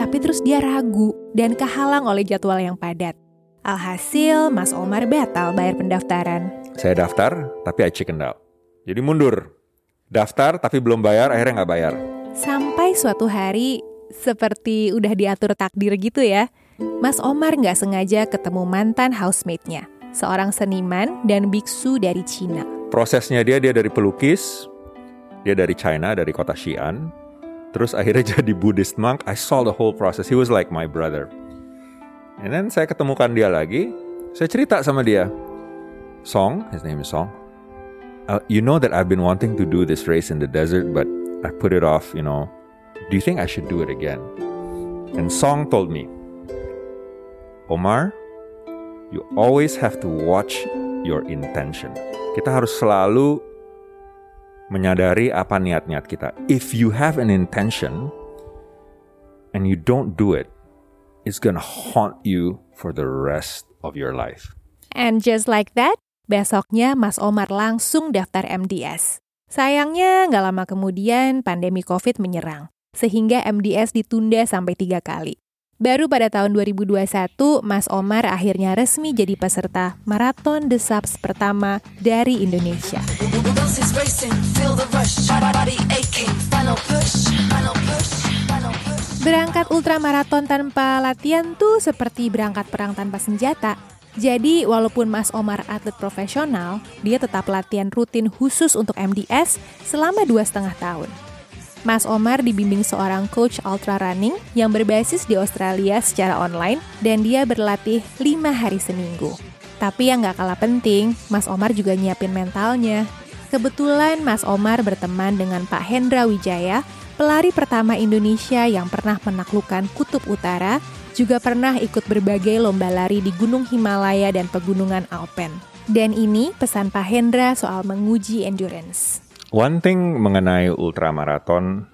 Tapi terus dia ragu dan kehalang oleh jadwal yang padat. Alhasil, Mas Omar batal bayar pendaftaran. Saya daftar, tapi I chickened out. Jadi mundur. Daftar, tapi belum bayar, akhirnya nggak bayar. Sampai suatu hari, seperti udah diatur takdir gitu ya, Mas Omar nggak sengaja ketemu mantan housemate-nya, seorang seniman dan biksu dari Cina. Prosesnya dia, dia dari pelukis, dia dari China, dari kota Xi'an, terus akhirnya jadi Buddhist monk. I saw the whole process. He was like my brother. And then saya ketemukan dia lagi, saya cerita sama dia. Song, his name is Song. Uh, you know that I've been wanting to do this race in the desert, but I put it off, you know. Do you think I should do it again? And Song told me, Omar, you always have to watch your intention. Kita harus selalu menyadari apa niat-niat kita. If you have an intention and you don't do it, it's gonna haunt you for the rest of your life. And just like that, besoknya Mas Omar langsung daftar MDS. Sayangnya nggak lama kemudian pandemi COVID menyerang, sehingga MDS ditunda sampai tiga kali. Baru pada tahun 2021, Mas Omar akhirnya resmi jadi peserta Marathon The Subs pertama dari Indonesia. Berangkat ultramaraton tanpa latihan tuh seperti berangkat perang tanpa senjata. Jadi, walaupun Mas Omar atlet profesional, dia tetap latihan rutin khusus untuk MDS selama dua setengah tahun. Mas Omar dibimbing seorang coach ultra running yang berbasis di Australia secara online dan dia berlatih lima hari seminggu. Tapi yang gak kalah penting, Mas Omar juga nyiapin mentalnya. Kebetulan Mas Omar berteman dengan Pak Hendra Wijaya, pelari pertama Indonesia yang pernah menaklukkan Kutub Utara, juga pernah ikut berbagai lomba lari di Gunung Himalaya dan pegunungan Alpen. Dan ini pesan Pak Hendra soal menguji endurance. One thing mengenai ultramaraton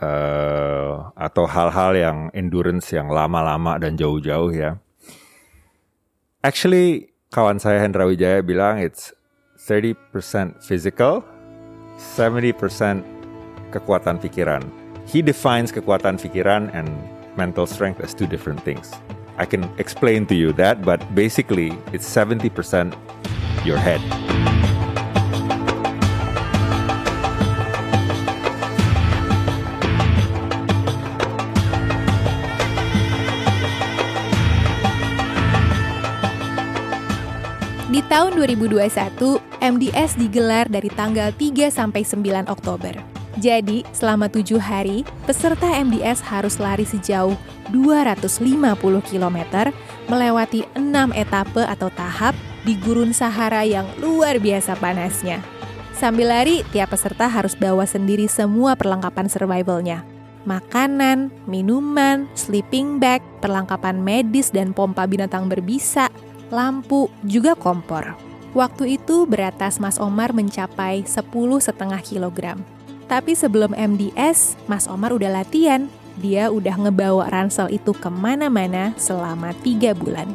uh, atau hal-hal yang endurance yang lama-lama dan jauh-jauh ya. Actually, kawan saya Hendra Wijaya bilang it's 30% physical, 70% kekuatan pikiran. He defines kekuatan pikiran and mental strength as two different things. I can explain to you that, but basically it's 70% your head. Di tahun 2021, MDS digelar dari tanggal 3 sampai 9 Oktober. Jadi, selama tujuh hari, peserta MDS harus lari sejauh 250 km, melewati enam etape atau tahap di gurun Sahara yang luar biasa panasnya. Sambil lari, tiap peserta harus bawa sendiri semua perlengkapan survivalnya. Makanan, minuman, sleeping bag, perlengkapan medis dan pompa binatang berbisa, lampu, juga kompor. Waktu itu berat tas Mas Omar mencapai 10,5 kilogram. Tapi sebelum MDS, Mas Omar udah latihan. Dia udah ngebawa ransel itu ke mana-mana selama tiga bulan.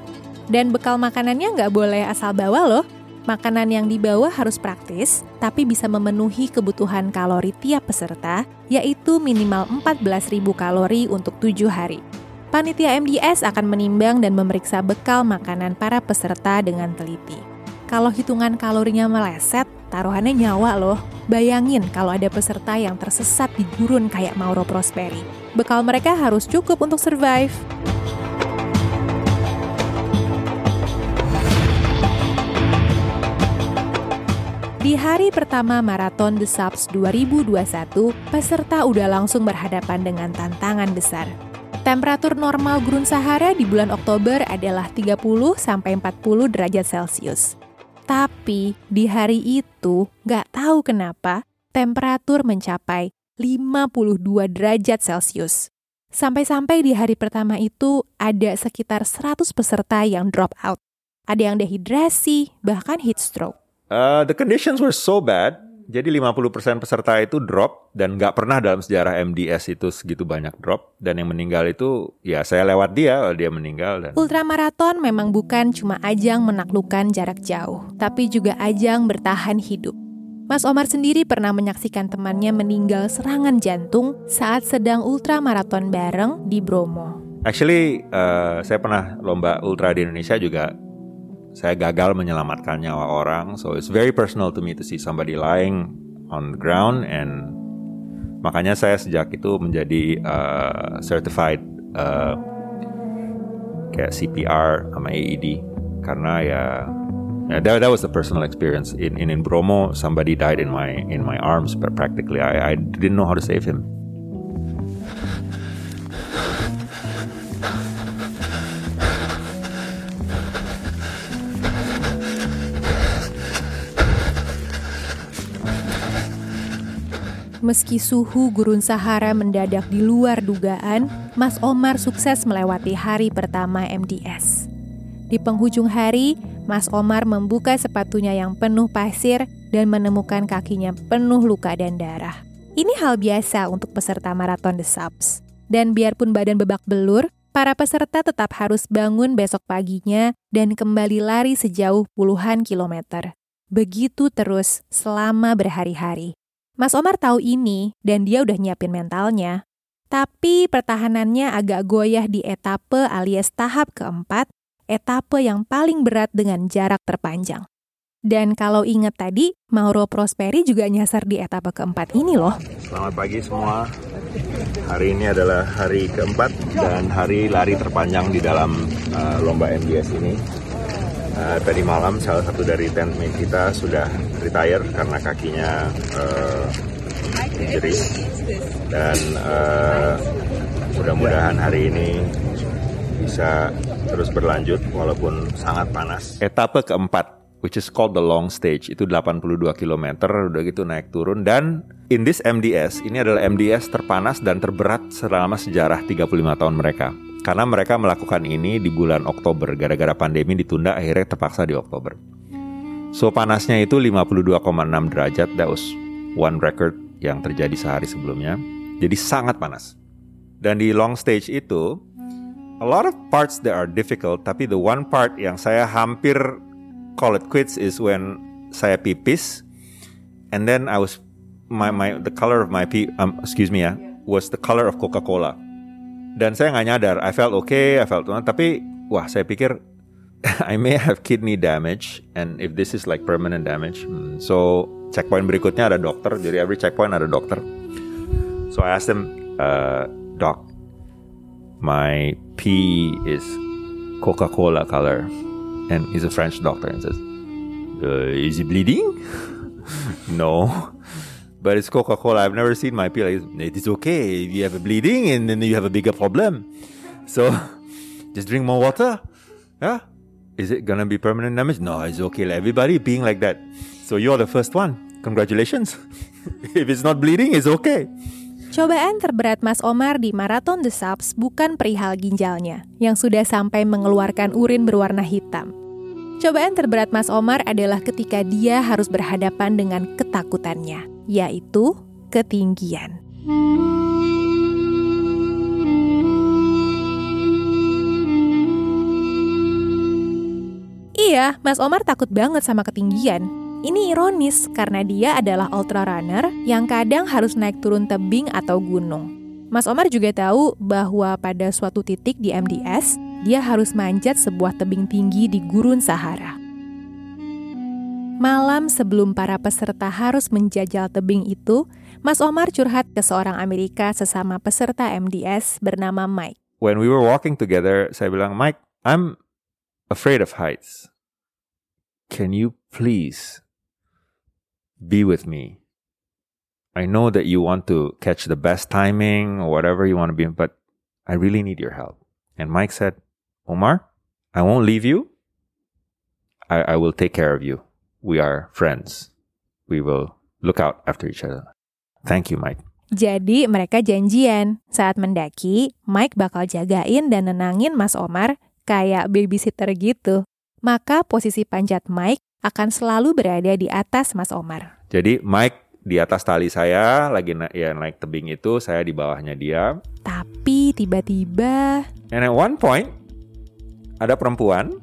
Dan bekal makanannya nggak boleh asal bawa loh. Makanan yang dibawa harus praktis, tapi bisa memenuhi kebutuhan kalori tiap peserta, yaitu minimal 14.000 kalori untuk tujuh hari. Panitia MDS akan menimbang dan memeriksa bekal makanan para peserta dengan teliti. Kalau hitungan kalorinya meleset, taruhannya nyawa loh. Bayangin kalau ada peserta yang tersesat di gurun kayak Mauro Prosperi. Bekal mereka harus cukup untuk survive. Di hari pertama Marathon The Subs 2021, peserta udah langsung berhadapan dengan tantangan besar. Temperatur normal gurun Sahara di bulan Oktober adalah 30-40 derajat Celcius. Tapi di hari itu nggak tahu kenapa temperatur mencapai 52 derajat Celcius. Sampai-sampai di hari pertama itu ada sekitar 100 peserta yang drop out. Ada yang dehidrasi, bahkan heat stroke. Uh, the conditions were so bad Jadi 50% peserta itu drop dan nggak pernah dalam sejarah MDS itu segitu banyak drop dan yang meninggal itu ya saya lewat dia dia meninggal dan Ultramaraton memang bukan cuma ajang menaklukkan jarak jauh, tapi juga ajang bertahan hidup. Mas Omar sendiri pernah menyaksikan temannya meninggal serangan jantung saat sedang ultramaraton bareng di Bromo. Actually, uh, saya pernah lomba ultra di Indonesia juga. Saya gagal menyelamatkan nyawa orang, so it's very personal to me to see somebody lying on the ground, and makanya saya sejak itu menjadi uh, certified uh, kayak CPR sama AED karena ya yeah, that, that was the personal experience in, in in Bromo. Somebody died in my in my arms but practically I I didn't know how to save him Meski suhu gurun Sahara mendadak di luar dugaan, Mas Omar sukses melewati hari pertama MDS. Di penghujung hari, Mas Omar membuka sepatunya yang penuh pasir dan menemukan kakinya penuh luka dan darah. Ini hal biasa untuk peserta maraton The Subs. Dan biarpun badan bebak belur, para peserta tetap harus bangun besok paginya dan kembali lari sejauh puluhan kilometer. Begitu terus selama berhari-hari. Mas Omar tahu ini dan dia udah nyiapin mentalnya. Tapi pertahanannya agak goyah di etape alias tahap keempat, etape yang paling berat dengan jarak terpanjang. Dan kalau inget tadi, Mauro Prosperi juga nyasar di etape keempat ini loh. Selamat pagi semua. Hari ini adalah hari keempat dan hari lari terpanjang di dalam uh, lomba MDS ini. Uh, tadi malam salah satu dari tentmate kita sudah retire karena kakinya uh, injury dan uh, mudah-mudahan hari ini bisa terus berlanjut walaupun sangat panas. Etape keempat which is called the long stage itu 82 km udah gitu naik turun. Dan in this MDS ini adalah MDS terpanas dan terberat selama sejarah 35 tahun mereka karena mereka melakukan ini di bulan Oktober. Gara-gara pandemi ditunda akhirnya terpaksa di Oktober. So panasnya itu 52,6 derajat. That was one record yang terjadi sehari sebelumnya. Jadi sangat panas. Dan di long stage itu a lot of parts that are difficult tapi the one part yang saya hampir call it quits is when saya pipis and then I was my my the color of my pee um, excuse me ya was the color of Coca-Cola dan saya nggak nyadar. I felt okay I felt tapi wah saya pikir I may have kidney damage and if this is like permanent damage hmm, so checkpoint berikutnya ada dokter. Jadi every checkpoint ada dokter. So I asked them uh, doc my pee is Coca-Cola color and he's a French doctor. And says, uh, "Is he bleeding?" no, but it's Coca Cola. I've never seen my pee like it is okay if you have a bleeding and then you have a bigger problem. So just drink more water. Yeah, is it gonna be permanent damage? No, it's okay. Like everybody being like that. So you're the first one. Congratulations. if it's not bleeding, it's okay. Cobaan terberat Mas Omar di Marathon The Subs bukan perihal ginjalnya, yang sudah sampai mengeluarkan urin berwarna hitam. Cobaan terberat Mas Omar adalah ketika dia harus berhadapan dengan ketakutannya, yaitu ketinggian. Iya, Mas Omar takut banget sama ketinggian, ini ironis karena dia adalah ultra runner yang kadang harus naik turun tebing atau gunung. Mas Omar juga tahu bahwa pada suatu titik di MDS, dia harus manjat sebuah tebing tinggi di gurun Sahara. Malam sebelum para peserta harus menjajal tebing itu, Mas Omar curhat ke seorang Amerika sesama peserta MDS bernama Mike. When we were walking together, saya bilang, Mike, I'm afraid of heights. Can you please be with me. I know that you want to catch the best timing or whatever you want to be, but I really need your help. And Mike said, Omar, I won't leave you. I, I will take care of you. We are friends. We will look out after each other. Thank you, Mike. Jadi mereka janjian, saat mendaki, Mike bakal jagain dan nenangin Mas Omar kayak babysitter gitu. Maka posisi panjat Mike akan selalu berada di atas Mas Omar. Jadi Mike di atas tali saya lagi na ya naik tebing itu, saya di bawahnya dia. Tapi tiba-tiba And at one point ada perempuan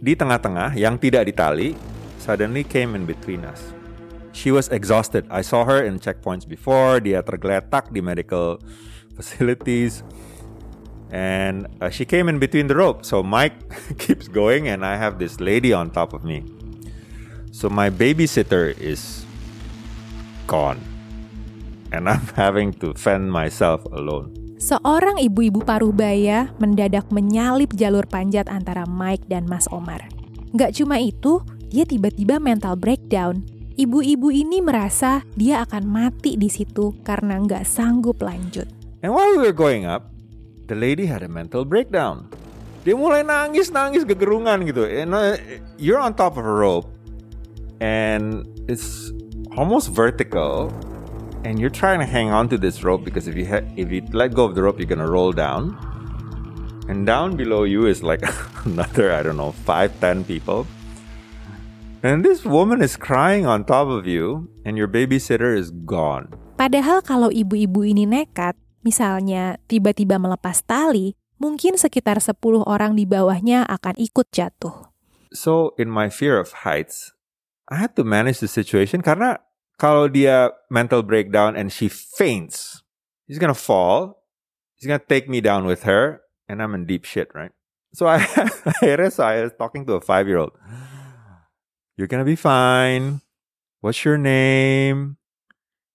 di tengah-tengah yang tidak ditali suddenly came in between us. She was exhausted. I saw her in checkpoints before. Dia tergeletak di medical facilities. And uh, she came in between the rope. So Mike keeps going, and I have this lady on top of me. So my babysitter is gone. And I'm having to fend myself alone. Seorang ibu-ibu paruh baya mendadak menyalip jalur panjat antara Mike dan Mas Omar. Gak cuma itu, dia tiba-tiba mental breakdown. Ibu-ibu ini merasa dia akan mati di situ karena nggak sanggup lanjut. And while we were going up, the lady had a mental breakdown. Dia mulai nangis-nangis gegerungan gitu. And uh, you're on top of a rope, and it's almost vertical, and you're trying to hang on to this rope because if you ha- if you let go of the rope, you're gonna roll down. And down below you is like another, I don't know, five, ten people. And this woman is crying on top of you, and your babysitter is gone. Padahal kalau ibu-ibu ini nekat, misalnya tiba-tiba melepas tali, mungkin sekitar 10 orang di bawahnya akan ikut jatuh. So in my fear of heights, I had to manage the situation karena kalau dia mental breakdown and she faints, she's gonna fall. She's gonna take me down with her, and I'm in deep shit, right? So I, akhirnya saya was talking to a five year old. You're gonna be fine. What's your name?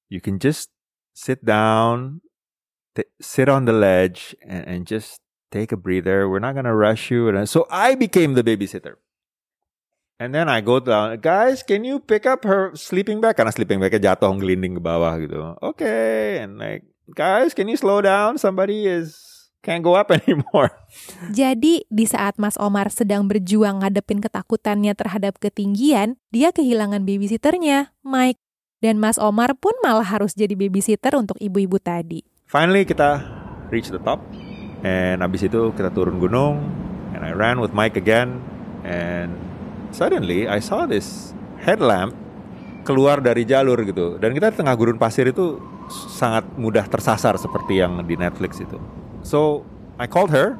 You can just sit down, t- sit on the ledge, and, and just take a breather. We're not gonna rush you. So I became the babysitter. And then I go down, guys, can you pick up her sleeping bag? Karena sleeping bagnya jatuh ngelinding ke bawah gitu. Okay, and like, guys, can you slow down? Somebody is can't go up anymore. Jadi, di saat Mas Omar sedang berjuang ngadepin ketakutannya terhadap ketinggian, dia kehilangan babysitternya, Mike. Dan Mas Omar pun malah harus jadi babysitter untuk ibu-ibu tadi. Finally kita reach the top, and abis itu kita turun gunung, and I ran with Mike again, and suddenly I saw this headlamp keluar dari jalur gitu, dan kita di tengah gurun pasir itu sangat mudah tersasar seperti yang di Netflix itu. So I called her,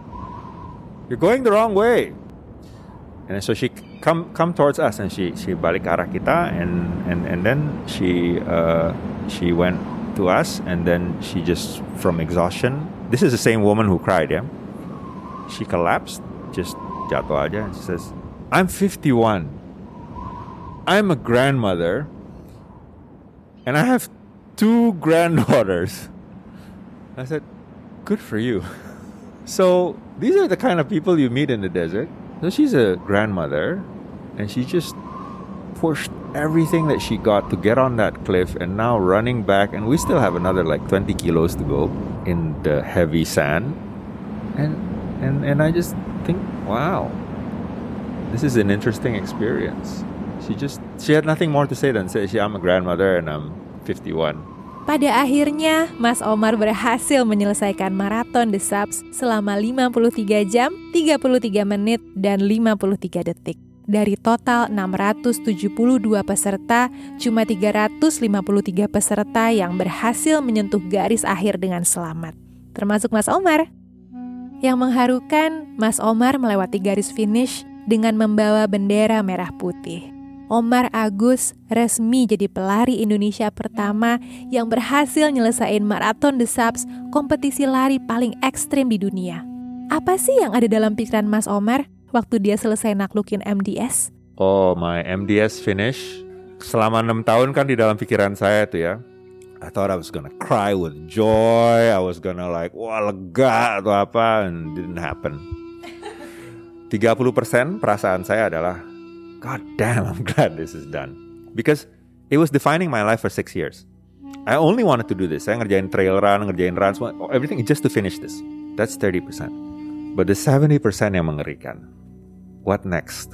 you're going the wrong way. And so she come come towards us and she she balik ke arah kita and and and then she uh, she went to us and then she just from exhaustion. This is the same woman who cried, yeah. She collapsed, just jatuh aja and she says, "I'm 51. I'm a grandmother and I have two granddaughters." I said, "Good for you." So these are the kind of people you meet in the desert. So she's a grandmother, and she just pushed everything that she got to get on that cliff, and now running back, and we still have another like 20 kilos to go in the heavy sand, and and and I just think, wow, this is an interesting experience. She just she had nothing more to say than say, "I'm a grandmother and I'm 51." Pada akhirnya, Mas Omar berhasil menyelesaikan maraton The Subs selama 53 jam, 33 menit, dan 53 detik. Dari total 672 peserta, cuma 353 peserta yang berhasil menyentuh garis akhir dengan selamat. Termasuk Mas Omar. Yang mengharukan, Mas Omar melewati garis finish dengan membawa bendera merah putih. Omar Agus resmi jadi pelari Indonesia pertama yang berhasil nyelesain maraton The Subs, kompetisi lari paling ekstrim di dunia. Apa sih yang ada dalam pikiran Mas Omar waktu dia selesai naklukin MDS? Oh, my MDS finish. Selama enam tahun kan di dalam pikiran saya tuh ya. I thought I was gonna cry with joy. I was gonna like, wah lega atau apa. And didn't happen. 30% perasaan saya adalah, God damn, I'm glad this is done. Because it was defining my life for six years. I only wanted to do this. Saya ngerjain trail run, ngerjain runs, everything just to finish this. That's 30%. But the 70% yang mengerikan. What next?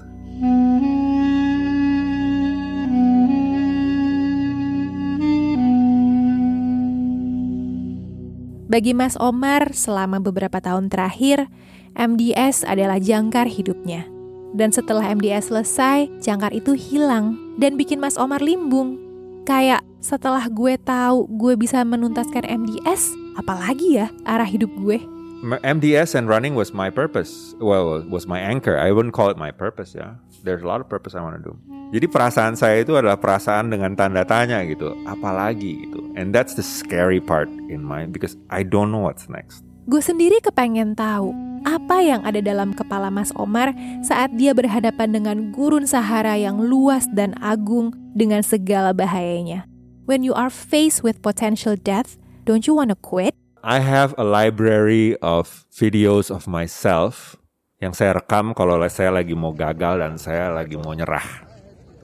Bagi Mas Omar, selama beberapa tahun terakhir, MDS adalah jangkar hidupnya. Dan setelah MDS selesai, jangkar itu hilang dan bikin Mas Omar limbung. Kayak setelah gue tahu gue bisa menuntaskan MDS, apalagi ya arah hidup gue? MDS and running was my purpose. Well, was my anchor. I wouldn't call it my purpose ya. There's a lot of purpose I want to do. Jadi perasaan saya itu adalah perasaan dengan tanda tanya gitu. Apalagi gitu. And that's the scary part in mind because I don't know what's next. Gue sendiri kepengen tahu apa yang ada dalam kepala Mas Omar saat dia berhadapan dengan gurun Sahara yang luas dan agung dengan segala bahayanya. When you are faced with potential death, don't you want to quit? I have a library of videos of myself yang saya rekam kalau saya lagi mau gagal dan saya lagi mau nyerah.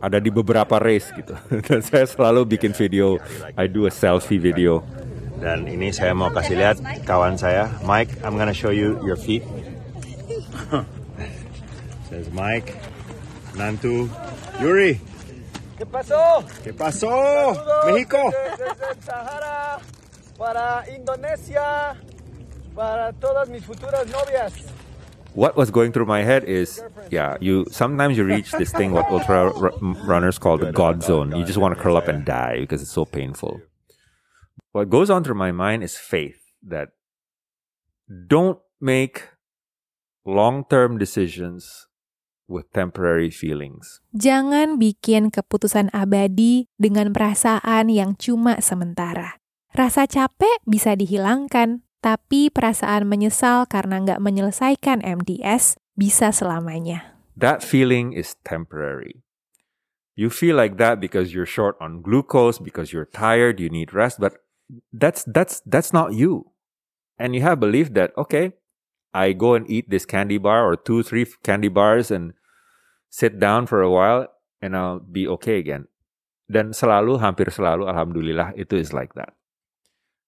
Ada di beberapa race gitu. Dan saya selalu bikin video. I do a selfie video. Dan ini saya mau kasih lihat kawan saya, Mike. I'm gonna show you your feet. Says Mike, Nantu, Yuri. ¿Qué pasó? ¿Qué pasó? México. Desde Sahara para Indonesia, para todas mis futuras novias. What was going through my head is, yeah, you sometimes you reach this thing what ultra runners call the God zone. You just want to curl up and die because it's so painful. What goes on through my mind is faith that don't make long-term decisions with temporary feelings. Jangan bikin keputusan abadi dengan perasaan yang cuma sementara. Rasa capek bisa dihilangkan, tapi perasaan menyesal karena nggak menyelesaikan MDS bisa selamanya. That feeling is temporary. You feel like that because you're short on glucose, because you're tired, you need rest, but that's that's that's not you. And you have belief that okay, I go and eat this candy bar or two, three candy bars and sit down for a while and I'll be okay again. Dan selalu, hampir selalu, alhamdulillah, itu is like that.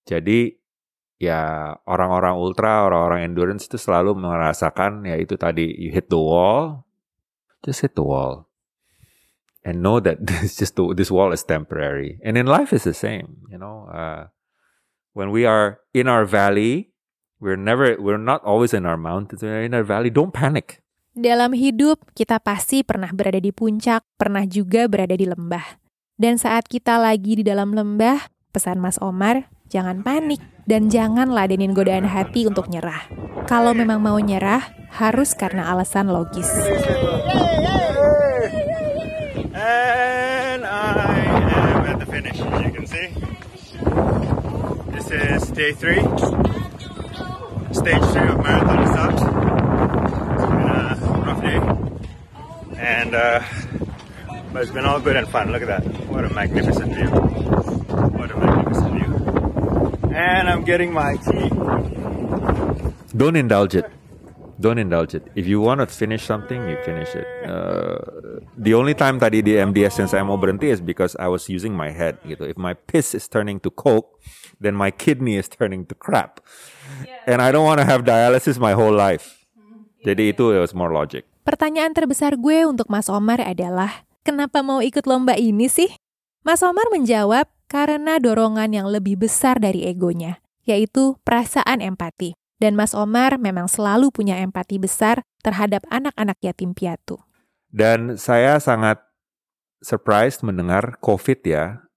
Jadi ya orang-orang ultra, orang-orang endurance itu selalu merasakan ya itu tadi you hit the wall, just hit the wall. And know that this just the, this wall is temporary. And in life is the same, you know. Uh, when we are in our valley, we're never we're not always in our mountains, we're in our valley. Don't panic. Dalam hidup, kita pasti pernah berada di puncak, pernah juga berada di lembah. Dan saat kita lagi di dalam lembah, pesan Mas Omar, jangan panik dan jangan ladenin godaan hati untuk nyerah. Kalau memang mau nyerah, harus karena alasan logis. And This is day three, stage three of Marathon Stops. It's been a rough day. And, uh, but it's been all good and fun. Look at that. What a magnificent view. What a magnificent view. And I'm getting my tea. Don't indulge it. Don't indulge it. If you want to finish something, you finish it. Uh, the only time tadi di MDS since mau berhenti is because I was using my head gitu. If my piss is turning to coke, then my kidney is turning to crap. And I don't want to have dialysis my whole life. Jadi itu it was more logic. Pertanyaan terbesar gue untuk Mas Omar adalah, kenapa mau ikut lomba ini sih? Mas Omar menjawab, karena dorongan yang lebih besar dari egonya, yaitu perasaan empati. Dan Mas Omar memang selalu punya empati besar terhadap anak-anak yatim piatu. Dan saya sangat surprised mendengar COVID ya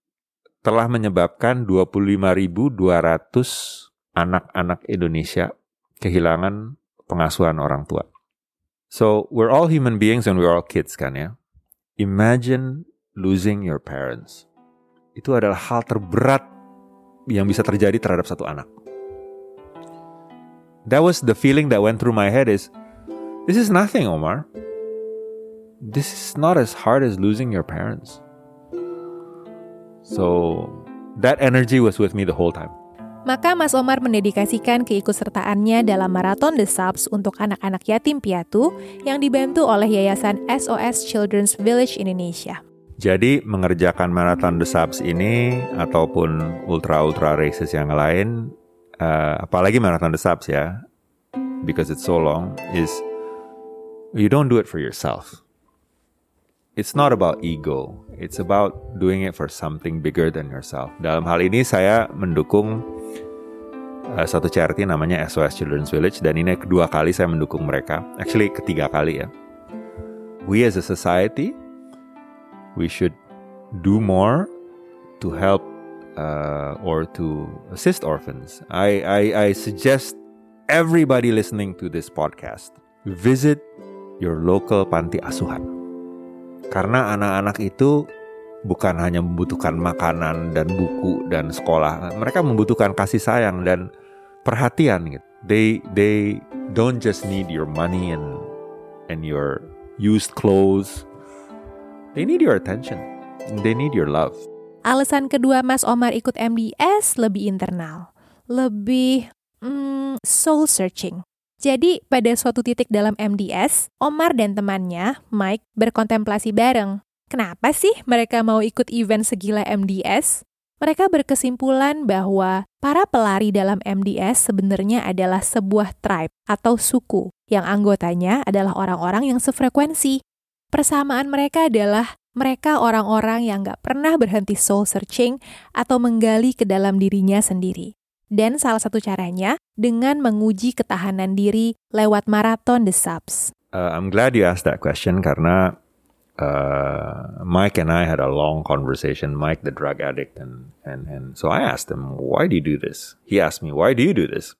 telah menyebabkan 25.200 anak-anak Indonesia kehilangan pengasuhan orang tua. So we're all human beings and we're all kids kan ya. Imagine losing your parents. Itu adalah hal terberat yang bisa terjadi terhadap satu anak. That was the feeling that went through my head is this is nothing, Omar. This is not as hard as losing your parents. So that energy was with me the whole time. Maka Mas Omar mendedikasikan keikutsertaannya dalam Marathon The Subs untuk anak-anak yatim piatu yang dibantu oleh Yayasan SOS Children's Village Indonesia. Jadi mengerjakan Marathon The Subs ini ataupun ultra-ultra races yang lain, uh, apalagi Marathon The Subs ya, because it's so long, is you don't do it for yourself. It's not about ego. It's about doing it for something bigger than yourself. Dalam hal ini saya mendukung uh, satu charity namanya SOS Children's Village dan ini kedua kali saya mendukung mereka. Actually ketiga kali ya. we as a society we should do more to help uh, or to assist orphans. I, I I suggest everybody listening to this podcast visit your local panti asuhan. Karena anak-anak itu bukan hanya membutuhkan makanan dan buku dan sekolah, mereka membutuhkan kasih sayang dan perhatian gitu. They they don't just need your money and and your used clothes. They need your attention. They need your love. Alasan kedua Mas Omar ikut MDS lebih internal, lebih mm, soul searching. Jadi, pada suatu titik dalam MDS, Omar dan temannya, Mike, berkontemplasi bareng. Kenapa sih mereka mau ikut event segila MDS? Mereka berkesimpulan bahwa para pelari dalam MDS sebenarnya adalah sebuah tribe atau suku yang anggotanya adalah orang-orang yang sefrekuensi. Persamaan mereka adalah mereka orang-orang yang gak pernah berhenti soul searching atau menggali ke dalam dirinya sendiri. Dan salah satu caranya dengan menguji ketahanan diri lewat maraton The Subs. Uh, I'm glad you asked that question karena uh, Mike and I had a long conversation. Mike, the drug addict, and and and so I asked him, "Why do you do this?" He asked me, "Why do you do this?"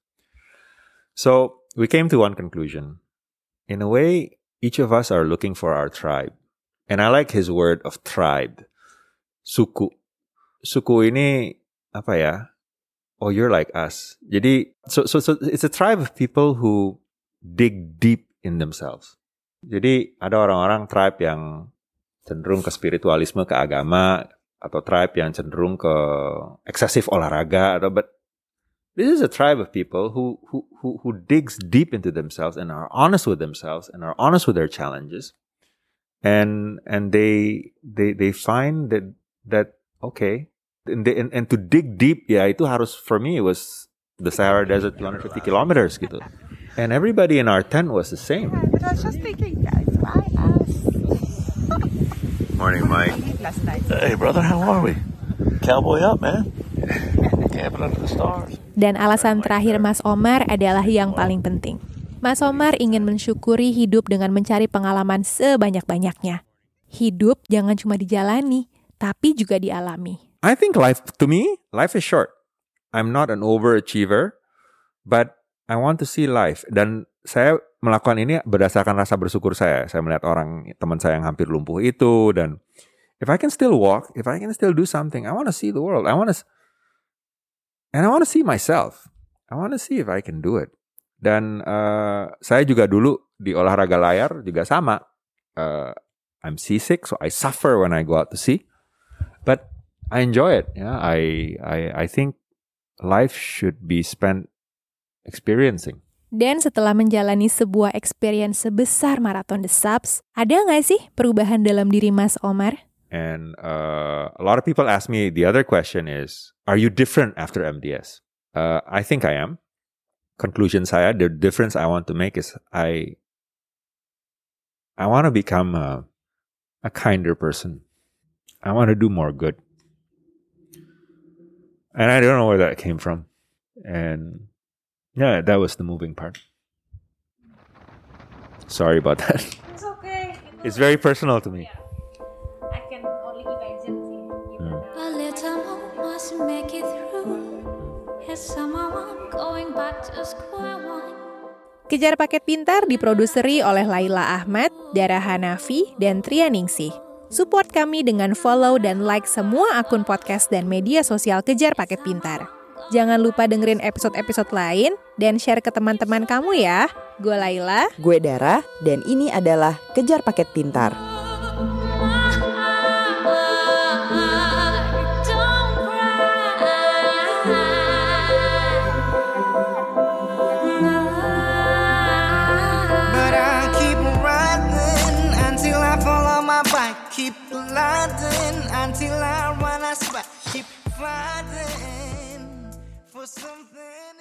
So we came to one conclusion. In a way, each of us are looking for our tribe, and I like his word of tribe, suku. Suku ini apa ya? Oh, you're like us. Jadi, so so so it's a tribe of people who dig deep in themselves. Jadi ada orang-orang tribe yang cenderung ke spiritualisme, ke agama, atau tribe yang cenderung ke eksesif olahraga, atau but this is a tribe of people who who who who digs deep into themselves and are honest with themselves and are honest with their challenges, and and they they they find that that okay, and, they, and and to dig deep ya itu harus for me it was the Sahara Desert 250 kilometers gitu. And everybody in our tent was the same. I was just thinking, guys, why us? Morning, Mike. Last night. Hey, brother, how are we? Cowboy up, man. Camping under the stars. Dan alasan terakhir Mas Omar adalah yang paling penting. Mas Omar ingin mensyukuri hidup dengan mencari pengalaman sebanyak-banyaknya. Hidup jangan cuma dijalani, tapi juga dialami. I think life, to me, life is short. I'm not an overachiever, but I want to see life. Dan saya melakukan ini berdasarkan rasa bersyukur saya. Saya melihat orang, teman saya yang hampir lumpuh itu, dan if I can still walk, if I can still do something, I want to see the world. I want to, and I want to see myself. I want to see if I can do it. Dan uh, saya juga dulu di olahraga layar juga sama. Uh, I'm seasick, so I suffer when I go out to sea. But I enjoy it. Yeah, I I I think life should be spent experiencing. Dan setelah menjalani sebuah experience sebesar maraton The Subs, ada nggak sih perubahan dalam diri Mas Omar? And uh, a lot of people ask me the other question is, are you different after MDS? Uh, I think I am. Conclusion saya, the difference I want to make is I I want to become a, a kinder person. I want to do more good. And I don't know where that came from. And yeah, that was the moving part. Sorry about that. It's okay. It's very personal to me. I can only imagine. A little more must make it through. Here's someone going back to square one. Kejar Paket Pintar diproduseri oleh Laila Ahmad, Dara Hanafi, dan Tria Ningsih. Support kami dengan follow dan like semua akun podcast dan media sosial Kejar Paket Pintar. Jangan lupa dengerin episode-episode lain dan share ke teman-teman kamu ya. Gue Laila. Gue Dara, dan ini adalah Kejar Paket Pintar. Keep until I run out of spot. Keep fighting for something.